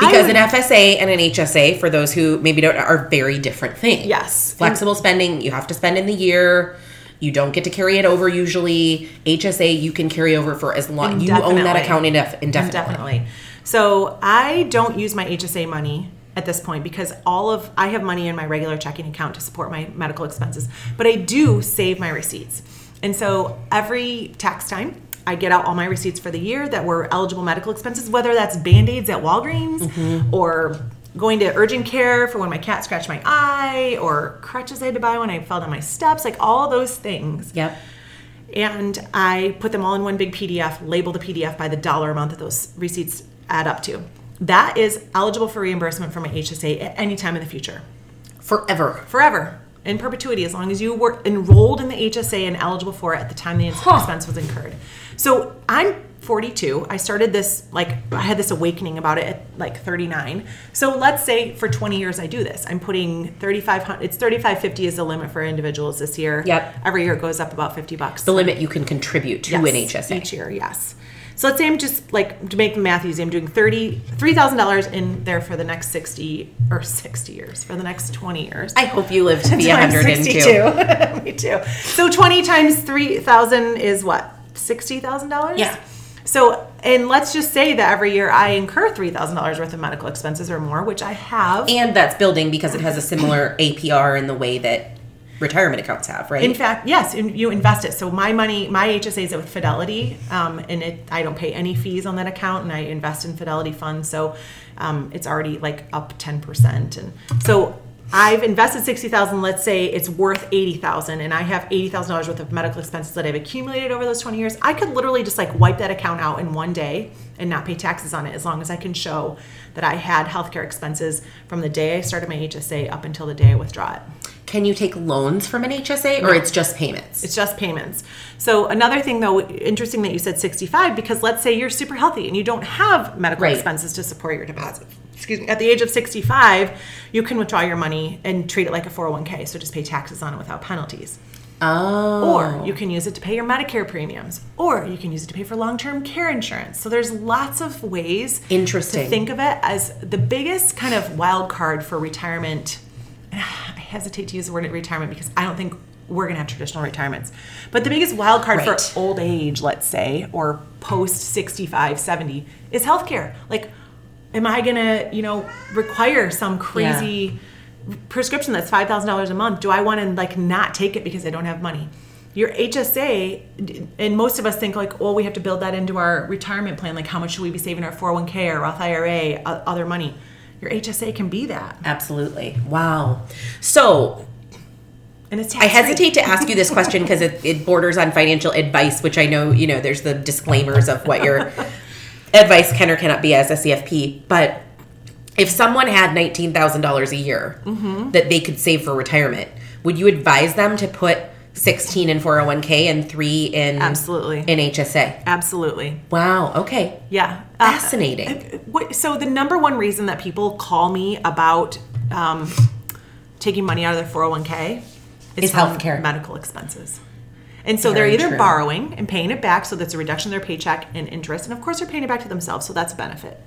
Because would- an FSA and an HSA, for those who maybe don't, are very different things. Yes. Flexible spending, you have to spend in the year. You don't get to carry it over usually. HSA, you can carry over for as long. You own that account indef- indefinitely. Definitely. So I don't use my HSA money at this point because all of I have money in my regular checking account to support my medical expenses, but I do save my receipts. And so every tax time, I get out all my receipts for the year that were eligible medical expenses, whether that's band-aids at Walgreens mm-hmm. or going to urgent care for when my cat scratched my eye or crutches I had to buy when I fell down my steps, like all those things Yep. and I put them all in one big PDF, label the PDF by the dollar amount that those receipts add up to. That is eligible for reimbursement from my HSA at any time in the future, Forever. forever, in perpetuity, as long as you were enrolled in the HSA and eligible for it at the time the Huh. expense was incurred. So I'm 42. I started this like I had this awakening about it at like 39. So let's say for 20 years I do this. I'm putting 3500 it's 3550 is the limit for individuals this year. Yep. Every year it goes up about 50 bucks. The limit you can contribute to an HSA. each year. Yes. So let's say I'm just like to make the math easy. I'm doing thirty three thousand dollars in there for the next sixty or sixty years for the next twenty years. I hope you live to be I'm 102. Me too. So twenty times three thousand is what sixty thousand dollars. Yeah. So and let's just say that every year I incur three thousand dollars worth of medical expenses or more, which I have. And that's building because it has a similar APR in the way that retirement accounts have, right? In fact, yes, you invest it. So my money, my HSA is with Fidelity, um, and it I don't pay any fees on that account, and I invest in Fidelity funds. So um, it's already like up ten percent, and so I've invested sixty thousand. Let's say it's worth eighty thousand, and I have eighty thousand dollars worth of medical expenses that I've accumulated over those twenty years. I could literally just like wipe that account out in one day and not pay taxes on it, as long as I can show that I had healthcare expenses from the day I started my HSA up until the day I withdraw it. Can you take loans from an HSA or it's just payments? It's just payments. So another thing though, interesting that you said 65 because let's say you're super healthy and you don't have medical Right. expenses to support your deposit. Excuse me. At the age of 65, you can withdraw your money and treat it like a 401k, so just pay taxes on it without penalties. oh. Or you can use it to pay your Medicare premiums, or you can use it to pay for long-term care insurance. So there's lots of ways Interesting. to think of it as the biggest kind of wild card for retirement. I hesitate to use the word retirement because I don't think we're gonna have traditional retirements. But the biggest wild card Right. for old age, let's say, or post 65, 70, is healthcare. Like, am I gonna, you know, require some crazy prescription that's five thousand dollars a month? Do I want to like not take it because I don't have money? your HSA, and most of us think like, well, we have to build that into our retirement plan. Like, how much should we be saving our 401k or Roth IRA, other money? Your HSA can be that, Absolutely. Wow. So and it's I hesitate to ask you this question because it, it borders on financial advice, which I know, you know, there's the disclaimers of what your advice can or cannot be as a CFP. But if someone had $19,000 a year Mm-hmm. that they could save for retirement, would you advise them to put 16 in 401k and 3 in Absolutely. in HSA? Absolutely. Wow, okay. Yeah. Uh, Fascinating. what, so the number one reason that people call me about um, taking money out of their 401k is Is from healthcare. medical expenses. And so Very they're either true. borrowing and paying it back, so that's a reduction in their paycheck and interest, and of course they're paying it back to themselves, so that's a benefit.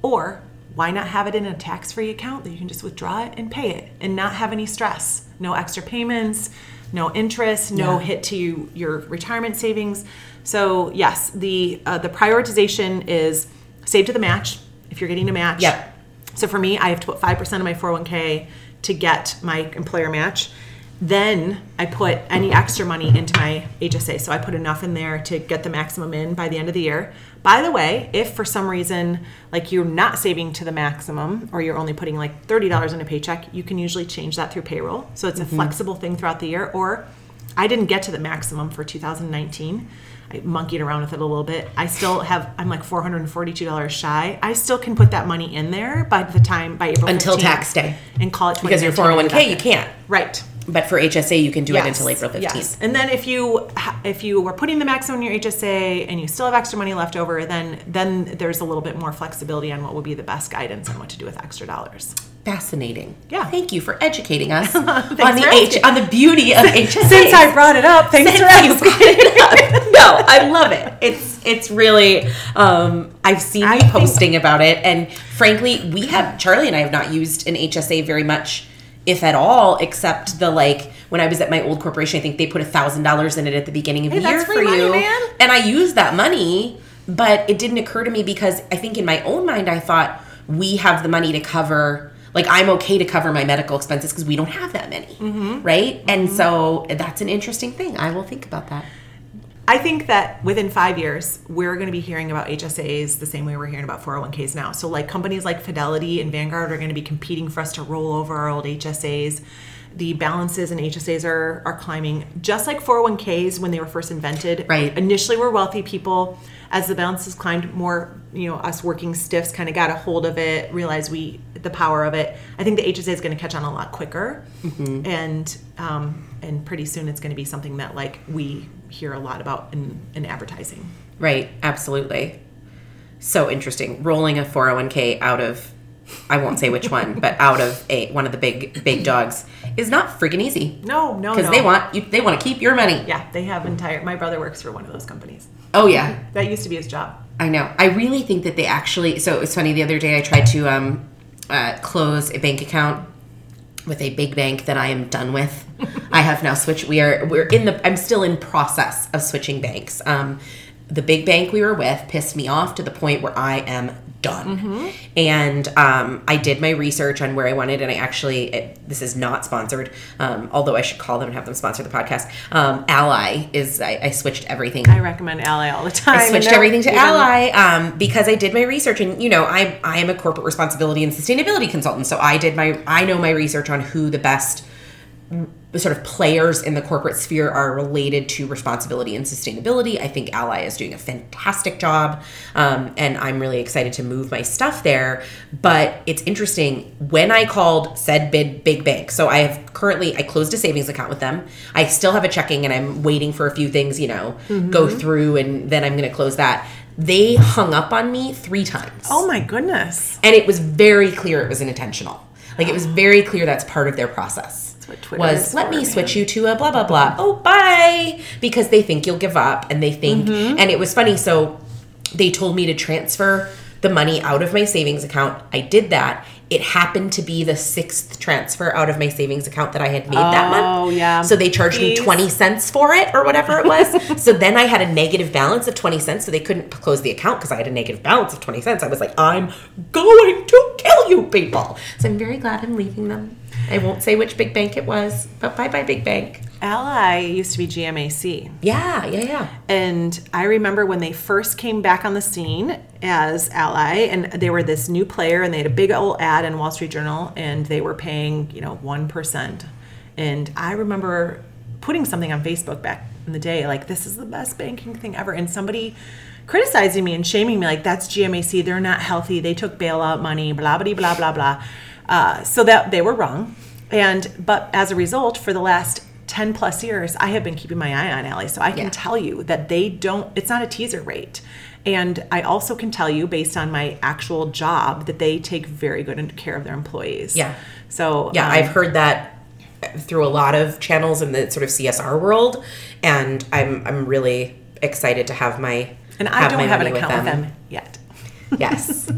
Or why not have it in a tax-free account that you can just withdraw it and pay it and not have any stress, no extra payments, no interest, no Yeah. hit to you, your retirement savings. So yes, the uh, the prioritization is save to the match if you're getting a match. Yep. So for me, I have to put five percent of my 401k to get my employer match. Then I put any extra money into my HSA. So I put enough in there to get the maximum in by the end of the year. By the way, if for some reason like you're not saving to the maximum or you're only putting like $30 in a paycheck, you can usually change that through payroll. So it's a mm-hmm. flexible thing throughout the year. Or I didn't get to the maximum for 2019. I monkeyed around with it a little bit. I still have, I'm like $442 shy. I still can put that money in there by the time, by April Until 15th tax day. And call it Because your 401k, you can't. Right. But for HSA, you can do it until April 15th. Yes. And then if you if you were putting the maximum in your HSA and you still have extra money left over, then then there's a little bit more flexibility on what would be the best guidance on what to do with extra dollars. Fascinating. Yeah. Thank you for educating us on the H on the beauty of HSA. Since I brought it up, thanks for Since you asking. brought it up. No, I love it. It's it's really um, I've seen I posting about it and frankly, we have Charlie and I have not used an HSA very much if at all except the like when I was at my old corporation, I think they put a thousand dollars in it at the beginning of Hey, the year for money, you. man. And I used that money, but it didn't occur to me because I think in my own mind I thought we have the money to cover like I'm okay to cover my medical expenses because we don't have that many, Mm-hmm. right? And so that's an interesting thing. I will think about that. I think that within five years, we're going to be hearing about HSAs the same way we're hearing about 401ks now. So, like companies like Fidelity and Vanguard are going to be competing for us to roll over our old HSAs. The balances in HSAs are, are climbing, just like 401ks when they were first invented. Right. Initially, we're wealthy people. As the balances climbed, more you know, us working stiffs kind of got a hold of it, realized we the power of it. I think the HSA is going to catch on a lot quicker, and um, and pretty soon it's going to be something that like we hear a lot about in, in advertising. Right, absolutely. So interesting. Rolling a 401k out of I won't say which one, but out of a one of the big big dogs is not freaking easy. No, no, Because no. they want you they want to keep your money. Yeah, they have entire. My brother works for one of those companies. Oh yeah. That used to be his job. I know. I really think that they actually. So it's funny. The other day, I tried to um, uh, close a bank account with a big bank that I am done with. I have now switched. We are. We're in the. I'm still in process of switching banks. Um, the big bank we were with pissed me off to the point where I am done. And um, I did my research on where I wanted, and I actually. It, this is not sponsored. Um, although I should call them and have them sponsor the podcast. Um, Ally is. I, I switched everything. I recommend Ally all the time. I switched everything to Ally um, because I did my research, and you know, I I am a corporate responsibility and sustainability consultant, so I did my I know my research on who the best sort of players in the corporate sphere are related to responsibility and sustainability. I think Ally is doing a fantastic job, um, and I'm really excited to move my stuff there. But it's interesting when I called said big big bank. So I have currently I closed a savings account with them. I still have a checking, and I'm waiting for a few things, you know, go through, and then I'm going to close that. They hung up on me three times. Oh my goodness. And it was very clear it was intentional. Like it was very clear that's part of their process. Twitter was let me man." switch you to a blah blah blah. Oh bye because they think you'll give up and they think Mm-hmm. and it was funny so they told me to transfer the money out of my savings account. I did that. It happened to be the sixth transfer out of my savings account that I had made that month. Oh, yeah. So they charged me 20 cents for it or whatever it was. so then I had a negative balance of 20 cents. So they couldn't close the account because I had a negative balance of 20 cents. I was like, I'm going to kill you people. So I'm very glad I'm leaving them. I won't say which big bank it was, but bye bye, big bank. Ally used to be GMAC. Yeah, yeah, yeah. And I remember when they first came back on the scene as Ally, and they were this new player, and they had a big old ad in Wall Street Journal, and they were paying, you know, 1%. And I remember putting something on Facebook back in the day, like, this is the best banking thing ever. And somebody criticizing me and shaming me, like, that's GMAC, they're not healthy, they took bailout money, blah, blah, blah, blah, blah. Uh, so that they were wrong. And, but as a result, for the last 10 plus years, I have been keeping my eye on Ally. So I can Yeah. tell you that they don't, it's not a teaser rate. And I also can tell you, based on my actual job, that they take very good care of their employees. Yeah. So, Yeah, um, I've heard that through a lot of channels in the sort of CSR world, and I'm I'm really excited to have my and I don't have an account with them, yet. yes,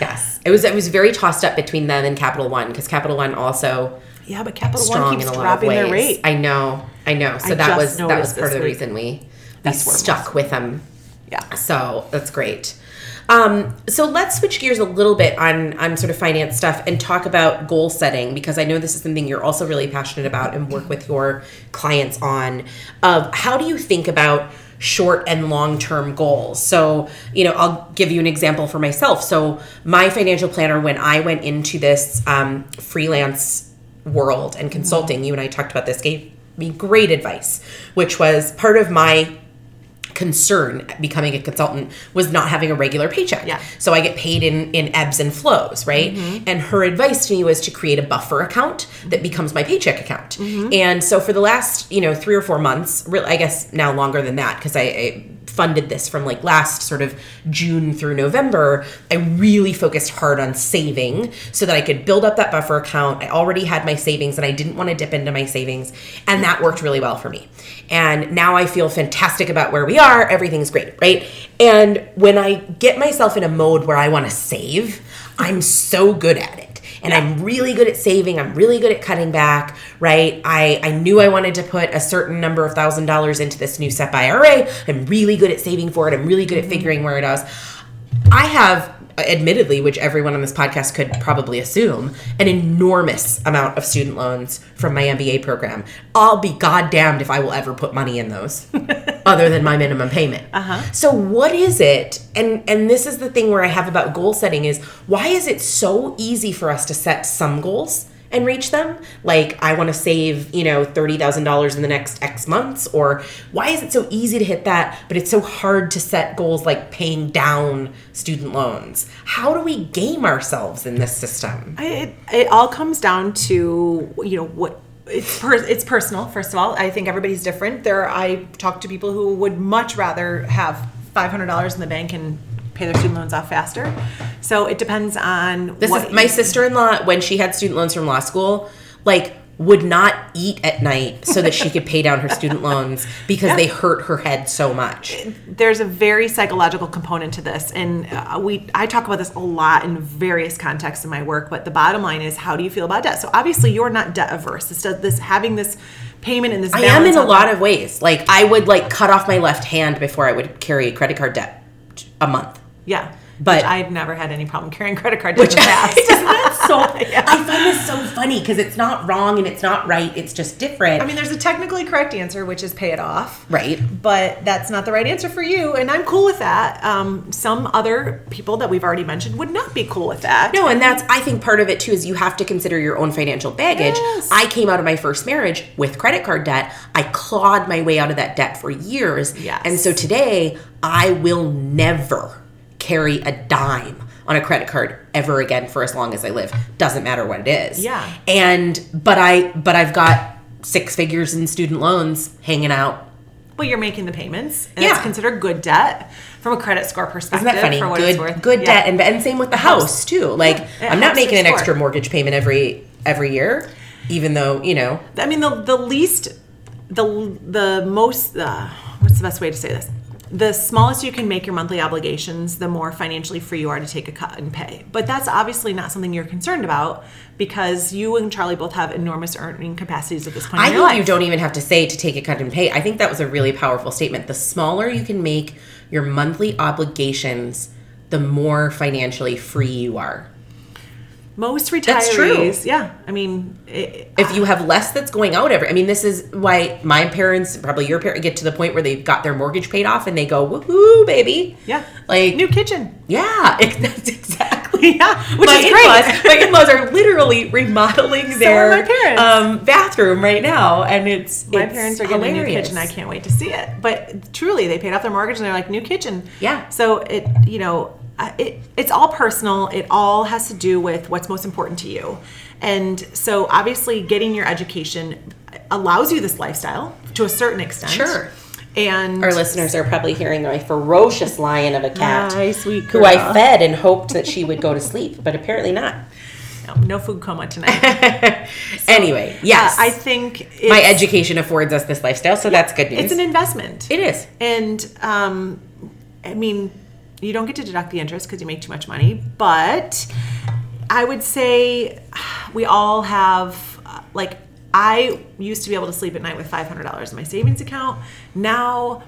yes. It was it was very tossed up between them and Capital One because Capital One also Yeah, but Capital strong One in keeps a lot of dropping ways. their rate. I know, I know. So I that was that was part of the week. reason we we That's where it stuck with them. yeah. So that's great. Um, so let's switch gears a little bit on on sort of finance stuff and talk about goal setting because I know this is something you're also really passionate about and work with your clients on. Of how do you think about short and long term goals? So you know, I'll give you an example for myself. So my financial planner, when I went into this um, freelance world and consulting, you and I talked about this, gave me great advice, which was part of my concern becoming a consultant was not having a regular paycheck. Yeah. So I get paid in in ebbs and flows, right? Mm-hmm. And her advice to me was to create a buffer account that becomes my paycheck account. Mm-hmm. And so for the last, you know, 3 or 4 months, really I guess now longer than that because I, I funded this from like last sort of June through November, I really focused hard on saving so that I could build up that buffer account. I already had my savings and I didn't want to dip into my savings. And that worked really well for me. And now I feel fantastic about where we are. Everything's great, right? And when I get myself in a mode where I want to save, I'm so good at it and I'm really good at saving. I'm really good at cutting back, right? I, I knew I wanted to put a certain number of thousand dollars into this new SEP IRA. I'm really good at saving for it. I'm really good at mm-hmm. figuring where it is. I have, admittedly, which everyone on this podcast could probably assume, an enormous amount of student loans from my MBA program. I'll be goddamned if I will ever put money in those, other than my minimum payment. Uh-huh. So what is it? And and this is the thing where I have about goal setting is why is it so easy for us to set some goals? And reach them like i want to save you know $30000 in the next x months or why is it so easy to hit that but it's so hard to set goals like paying down student loans how do we game ourselves in this system It, it all comes down to you know what it's per, it's personal. First of all, I think everybody's different. There, I talk to people who would much rather have five hundred dollars in the bank and pay their student loans off faster. So it depends on this what is my sister-in-law when she had student loans from law school like would not eat at night so that she could pay down her student loans because they hurt her head so much there's a very psychological component to this and uh, we i talk about this a lot in various contexts in my work but the bottom line is how do you feel about debt so obviously you're not debt averse this does this having this payment in this I am in a lot of ways. Like I would like cut off my left hand before I would carry credit card debt a month. Yeah But- i've never had any problem carrying credit card debt in the past Isn't that so? I find this so funny because it's not wrong and it's not right. It's just different. i mean there's a technically correct answer which is pay it off right? but that's not the right answer for you and i'm cool with that um, some other people that we've already mentioned would not be cool with that No, and that's I think part of it too is you have to consider your own financial baggage. Yes. I came out of my first marriage with credit card debt. I clawed my way out of that debt for years. Yes. And so today I will never carry a dime on a credit card ever again for as long as I live. Doesn't matter what it is. Yeah. And but I but I've got six figures in student loans hanging out. Well, you're making the payments, and Yeah. it's considered good debt from a credit score perspective. Isn't that funny? For what Good, it's worth. good Yeah. debt, and and same with the house too. Like Yeah, I'm not making an score. extra mortgage payment every every year, even though you know. I mean, the the least, the the most. Uh, what's the best way to say this? The smallest you can make your monthly obligations, the more financially free you are to take a cut and pay. But that's obviously not something you're concerned about because you and Charlie both have enormous earning capacities at this point I in think life. you don't even have to say to take a cut and pay. I think that was a really powerful statement. The smaller you can make your monthly obligations, the more financially free you are. Most retirees, That's true. yeah. I mean, it, if you have less that's going out every i mean this is why my parents probably your parents get to the point where they've got their mortgage paid off and they go woohoo baby yeah, like new kitchen. yeah ex- that's exactly Yeah, which my is in-laws, great. my in-laws are literally remodeling are their um, bathroom right now and it's My it's parents are getting a new kitchen. I can't wait to see it. But truly, they paid off their mortgage and they're like, new kitchen. Yeah. So it, you know, uh, it, it's all personal. It all has to do with what's most important to you. And so obviously, getting your education allows you this lifestyle to a certain extent. Sure. And our listeners are probably hearing a ferocious lion of a cat My sweet who I fed and hoped that she would go to sleep, but apparently not. no, no food coma tonight. anyway, yes, Uh, I think it's, my education affords us this lifestyle, so that's good news. It's an investment. it is. And um, I mean, you don't get to deduct the interest because you make too much money, but I would say we all have, uh, like, I used to be able to sleep at night with $500 in my savings account. Now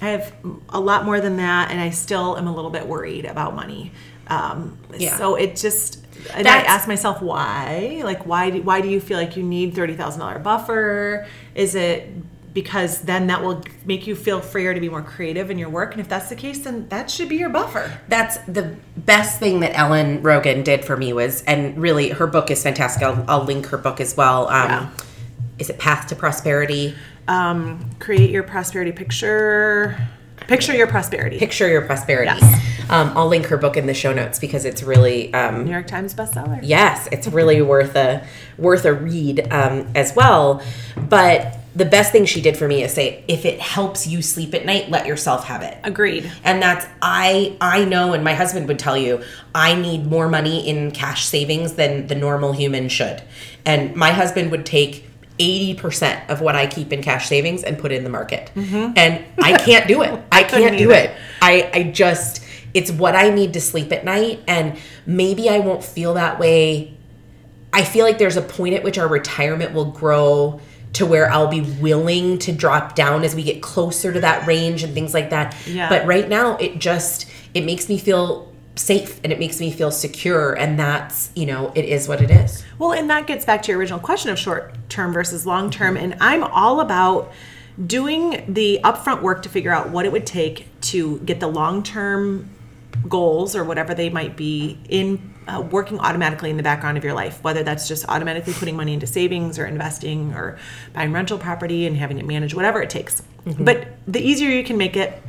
I have a lot more than that, and I still am a little bit worried about money. Um, Yeah. So it just, and That's- I ask myself why. Like, why do, why do you feel like you need thirty thousand dollar buffer? Is it because then that will make you feel freer to be more creative in your work? And if that's the case, then that should be your buffer. That's the best thing that Ellen Rogin did for me was, and really, her book is fantastic. I'll, I'll link her book as well. Um, Yeah. Is it Path to Prosperity? Um, create your prosperity picture. Picture your prosperity. Picture Your Prosperity. Yes. Um, I'll link her book in the show notes because it's really um, New York Times bestseller. yes, it's really worth a worth a read um, as well. But the best thing she did for me is say, if it helps you sleep at night, let yourself have it. Agreed. And that's I I know and my husband would tell you, I need more money in cash savings than the normal human should. And my husband would take 80% of what I keep in cash savings and put in the market. And I can't do it. I can't do it. I I just it's what I need to sleep at night and maybe I won't feel that way I feel like there's a point at which our retirement will grow to where I'll be willing to drop down as we get closer to that range and things like that. Yeah. But right now it just it makes me feel safe and it makes me feel secure and that's, you know, it is what it is. Well, and that gets back to your original question of short term versus long term. And I'm all about doing the upfront work to figure out what it would take to get the long term goals or whatever they might be in uh, working automatically in the background of your life, whether that's just automatically putting money into savings or investing or buying rental property and having it managed, whatever it takes. But the easier you can make it,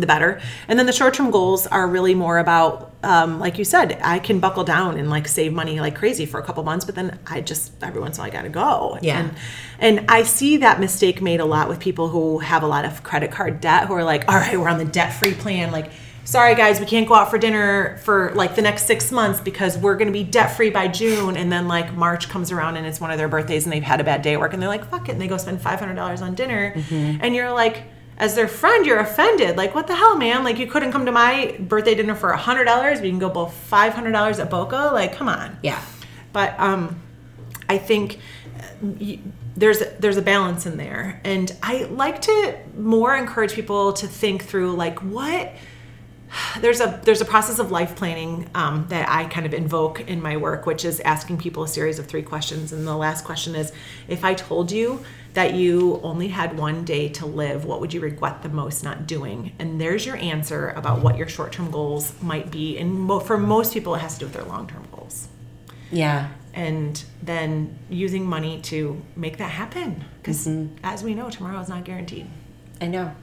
the better. And then the short term goals are really more about, um, like you said, I can buckle down and like save money like crazy for a couple months, but then I just every once in a while I gotta go. Yeah. And, and I see that mistake made a lot with people who have a lot of credit card debt who are like, all right, we're on the debt free plan. Like, sorry guys, we can't go out for dinner for like the next six months because we're gonna be debt free by June. And then like March comes around and it's one of their birthdays and they've had a bad day at work and they're like, fuck it. And they go spend $500 on dinner. And you're like, as their friend, you're offended. Like, what the hell, man? Like, you couldn't come to my birthday dinner for a hundred dollars. We can go both five hundred dollars at Boka. Like, come on. Yeah. But um, I think uh, y- there's there's a balance in there, and I like to more encourage people to think through like what there's a there's a process of life planning um, that I kind of invoke in my work, which is asking people a series of three questions. And the last question is, if I told you that you only had one day to live, what would you regret the most not doing? And there's your answer about what your short term goals might be. And mo- for most people, it has to do with their long term goals. Yeah. And then using money to make that happen, because as we know, tomorrow is not guaranteed. I know.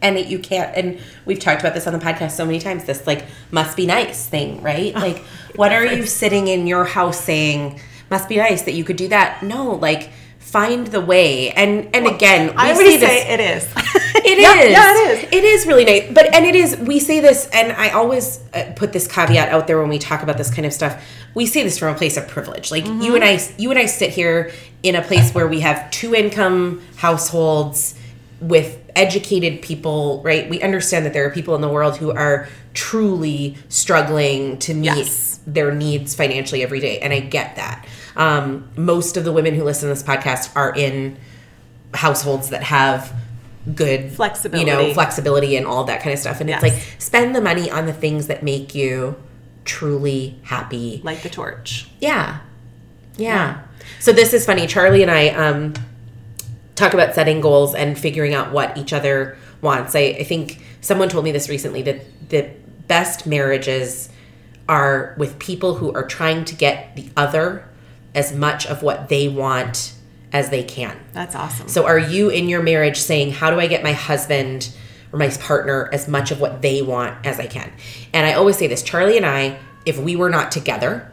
And it, you can't, and we've talked about this on the podcast so many times this like must be nice thing, right? Like, what are you sitting in your house saying, must be nice that you could do that? No, like, find the way. And, and again, we I say always this. say it is. It is. Yeah, yeah, it is. It is really nice. But and it is. We say this, and I always uh, put this caveat out there when we talk about this kind of stuff. We say this from a place of privilege. Like Mm-hmm. you and I, you and I sit here in a place where we have two income households with educated people. Right? We understand that there are people in the world who are truly struggling to meet Yes. their needs financially every day, and I get that. Um, most of the women who listen to this podcast are in households that have good flexibility, you know Flexibility. and all that kind of stuff and it's like spend the money on the things that make you truly happy. Light the torch. Yeah. Yeah. So this is funny. Charlie and I um, talk about setting goals and figuring out what each other wants. I, I think someone told me this recently that the best marriages are with people who are trying to get the other as much of what they want as they can. That's awesome. So are you in your marriage saying, how do I get my husband or my partner as much of what they want as I can? And I always say this Charlie and I, if we were not together,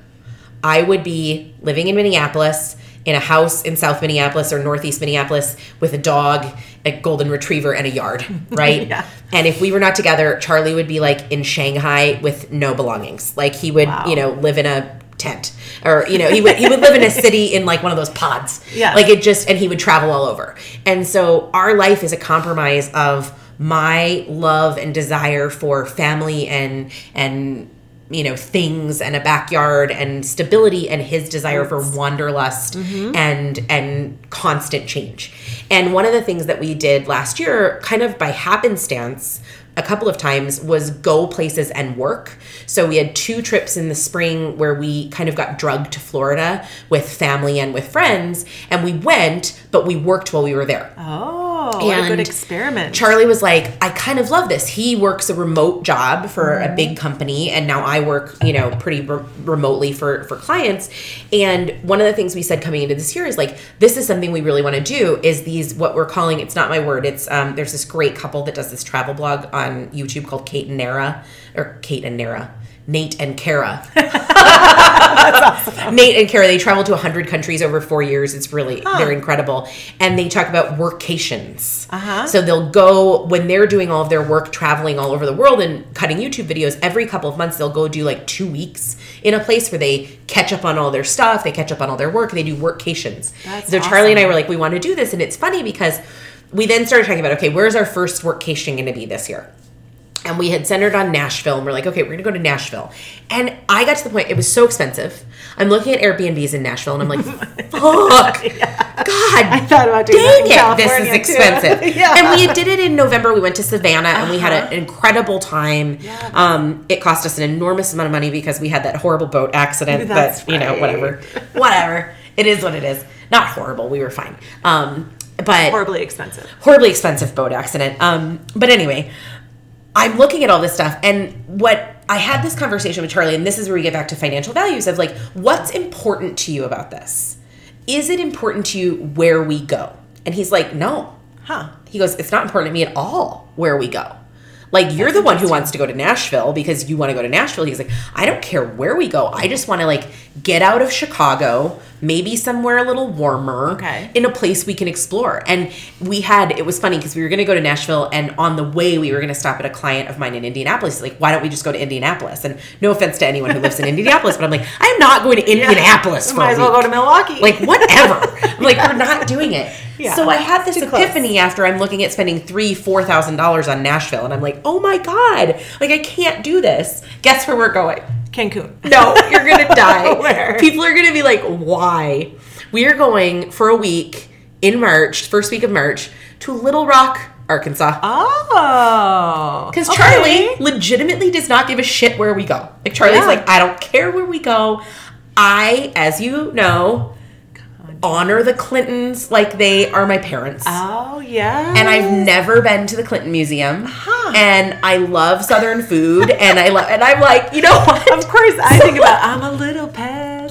I would be living in Minneapolis in a house in South Minneapolis or Northeast Minneapolis with a dog, a golden retriever, and a yard, right? Yeah. And if we were not together, Charlie would be like in Shanghai with no belongings. Like he would, Wow. you know, live in a tent or you know he would he would live in a city in like one of those pods Yeah. like it just and he would travel all over and so our life is a compromise of my love and desire for family and and you know things and a backyard and stability and his desire for wanderlust mm-hmm. and and constant change and one of the things that we did last year kind of by happenstance a couple of times was go places and work. So we had two trips in the spring where we kind of got drugged to Florida with family and with friends, and we went, but we worked while we were there. oh, what a good And experiment. Charlie was like, I kind of love this. He works a remote job for a big company, and now I work, you know, pretty re- remotely for for clients. And one of the things we said coming into this year is like, this is something we really want to do. Is these what we're calling? It's not my word. It's um, there's this great couple that does this travel blog on YouTube called Kate and Nara, or Kate and Nara. Nate and Kara. Nate and Kara, they travel to 100 countries over four years. It's really, they're incredible. And they talk about workations. Uh-huh. So they'll go, when they're doing all of their work traveling all over the world and cutting YouTube videos, every couple of months they'll go do like two weeks in a place where they catch up on all their stuff, they catch up on all their work, they do workations. That's so Charlie and I were like, we want to do this. And it's funny because we then started talking about, okay, where's our first workation going to be this year? And we had centered on Nashville and we're like, okay, we're gonna go to Nashville. And I got to the point, it was so expensive. I'm looking at Airbnbs in Nashville and I'm like, fuck, God, I thought about doing dang it, this is expensive. Yeah. And we did it in November. We went to Savannah and we had Uh-huh. an incredible time. Yeah. Um, it cost us an enormous amount of money because we had that horrible boat accident. That's but you know, whatever, whatever. It is what it is. Not horrible. We were fine. Um, but Horribly expensive. horribly expensive boat accident. Um, but anyway, I'm looking at all this stuff, and what I had this conversation with Charlie, and this is where we get back to financial values of like, what's important to you about this? Is it important to you where we go? And he's like, no. Huh. He goes, it's not important to me at all where we go. Like you're the one who wants to go to Nashville because you want to go to Nashville. He's like, I don't care where we go. I just want to like get out of Chicago, maybe somewhere a little warmer, Okay. in a place we can explore. And we had it was funny because we were going to go to Nashville, and on the way we were going to stop at a client of mine in Indianapolis. He's like, why don't we just go to Indianapolis? And no offense to anyone who lives in Indianapolis, but I'm like, I am not going to Indianapolis for Might as well go to Milwaukee. like whatever i'm like we're not doing it Yeah. so i had this Too close. epiphany after i'm looking at spending three four thousand dollars on nashville and i'm like oh my god like i can't do this guess where we're going Cancun. no you're gonna die Where? people are gonna be like why we are going for a week in march first week of march to little rock arkansas Oh. because okay. Charlie legitimately does not give a shit where we go. Like Charlie's Yeah. like, I don't care where we go. I, as you know, honor the Clintons like they are my parents. Oh yeah. and I've never been to the Clinton Museum. Huh. And I love Southern food. and I love, and I'm like, you know what? Of course, I think about I'm a little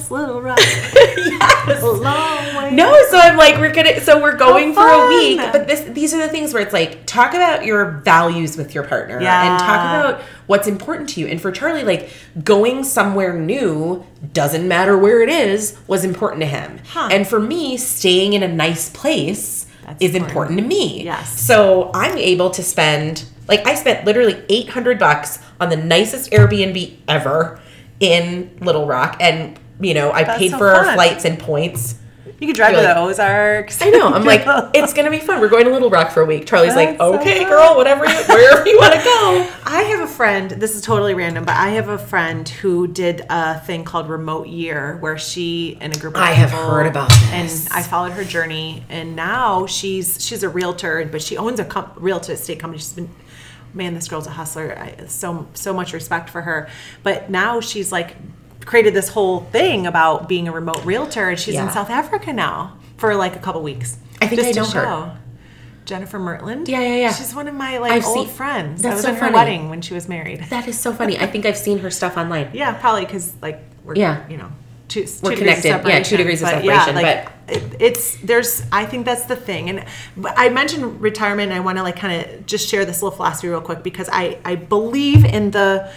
past Little Rock, yes. a long way. No, so I'm like, we're gonna, so we're going for a week. But this, these are the things where it's like, talk about your values with your partner, and talk about what's important to you. And for Charlie, like going somewhere new doesn't matter where it is was important to him. Huh. And for me, staying in a nice place That's is important. important to me. Yes. So I'm able to spend, like, I spent literally 800 bucks on the nicest Airbnb ever in Little Rock, and you know, I That's paid so for our flights and points. You could drive You're to like- the Ozarks. I know. I'm like, it's gonna be fun. We're going to Little Rock for a week. Charlie's like, That's so okay, fun. girl, whatever, you, wherever you want to go. I have a friend, this is totally random, but I have a friend who did a thing called Remote Year where she and a group of I have heard about this. And I followed her journey and now she's she's a realtor, but she owns a com- real estate company. She's been man, this girl's a hustler. I, so so much respect for her. But now she's like created this whole thing about being a remote realtor, and she's Yeah. in South Africa now for like a couple weeks. I think I to know her. show. Jennifer Mertland. Yeah, yeah, yeah. She's one of my like I've old seen- friends. That's I was so at her funny. wedding when she was married. That is so funny. I think I've seen her stuff online. Yeah, probably because like we're Yeah. you know two, We're two connected. Yeah, two degrees of But yeah, separation, like, it, it's there's I think that's the thing, and I mentioned retirement. And I want to like kind of just share this little philosophy real quick because I I believe in the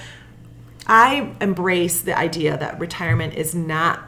I embrace the idea that retirement is not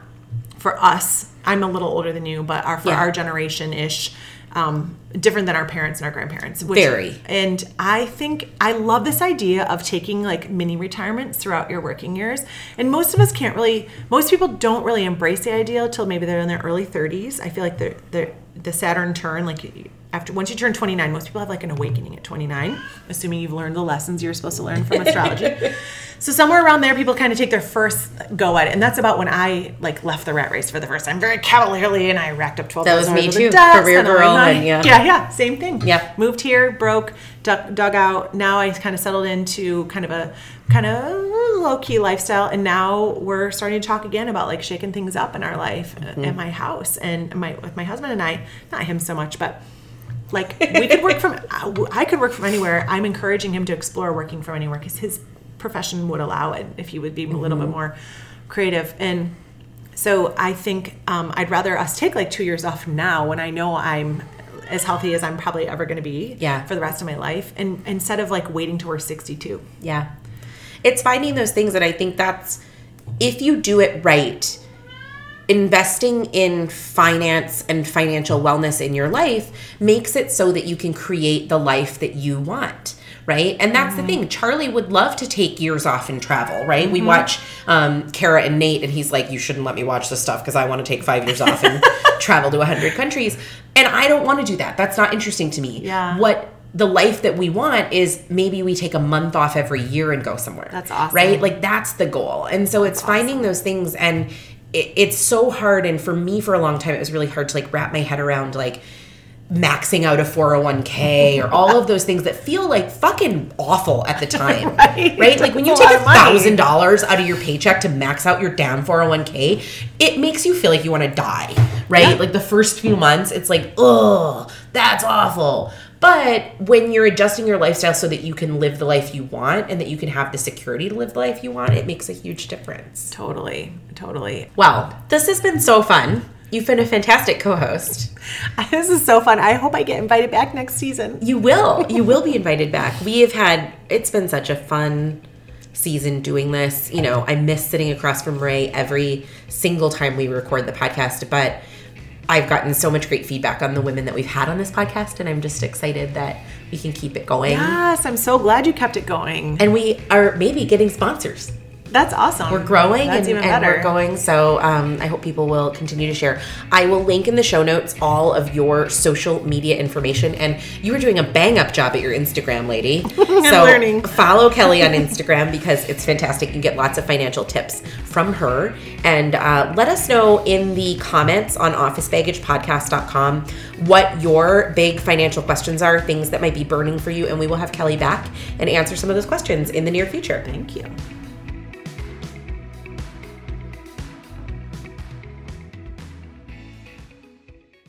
for us. I'm a little older than you, but our for Yeah. our generation ish. Um, different than our parents and our grandparents. Which, Very. And I think I love this idea of taking like mini retirements throughout your working years. And most of us can't really, most people don't really embrace the idea until maybe they're in their early 30s. I feel like they're, they're, the Saturn return, like after once you turn 29, most people have like an awakening at 29, assuming you've learned the lessons you're supposed to learn from astrology. so somewhere around there, people kind of take their first go at it, and that's about when I like left the rat race for the first time, very cavalierly, and I racked up 12 That was me too. desk, Career girl, and yeah. yeah, yeah, same thing. yeah Moved here, broke, dug, dug out. Now I kind of settled into kind of a kind of low key lifestyle, and now we're starting to talk again about like shaking things up in our life uh, Mm-hmm. at my house and my with my husband and I. Not him so much, but like we could work from. I could work from anywhere. I'm encouraging him to explore working from anywhere because his profession would allow it if he would be a little Mm-hmm. bit more creative and. So I think um, I'd rather us take like two years off now when I know I'm as healthy as I'm probably ever going to be Yeah. for the rest of my life, and instead of like waiting till we're 62. Yeah. It's finding those things that I think that's if you do it right, investing in finance and financial wellness in your life makes it so that you can create the life that you want. Right. And that's the thing. Charlie would love to take years off and travel. Right. We watch um, Kara and Nate, and he's like, You shouldn't let me watch this stuff because I want to take five years off and travel to 100 countries. And I don't want to do that. That's not interesting to me. Yeah. What the life that we want is maybe we take a month off every year and go somewhere. That's awesome. Right? Like that's the goal. And so it's finding those things and it, it's so hard and for me for a long time it was really hard to like wrap my head around like maxing out a 401k or all of those things that feel like fucking awful at the time. Right. Like when you take a lot of money. thousand dollars out of your paycheck to max out your damn 401k, it makes you feel like you want to die. Right? Yeah. Like the first few months, it's like, oh, that's awful. But when you're adjusting your lifestyle so that you can live the life you want and that you can have the security to live the life you want, it makes a huge difference. Totally, totally. Well, this has been so fun. You've been a fantastic co host. This is so fun. I hope I get invited back next season. You will. You will be invited back. We have had, it's been such a fun season doing this. You know, I miss sitting across from Ray every single time we record the podcast, but I've gotten so much great feedback on the women that we've had on this podcast, and I'm just excited that we can keep it going. Yes, I'm so glad you kept it going. And we are maybe getting sponsors. That's awesome. We're growing That's and, even and we're going. So um, I hope people will continue to share. I will link in the show notes all of your social media information. And you were doing a bang up job at your Instagram, lady. so learning. follow Kelley on Instagram because it's fantastic. You get lots of financial tips from her. And uh, let us know in the comments on officebaggagepodcast.com what your big financial questions are, things that might be burning for you. And we will have Kelley back and answer some of those questions in the near future. Thank you.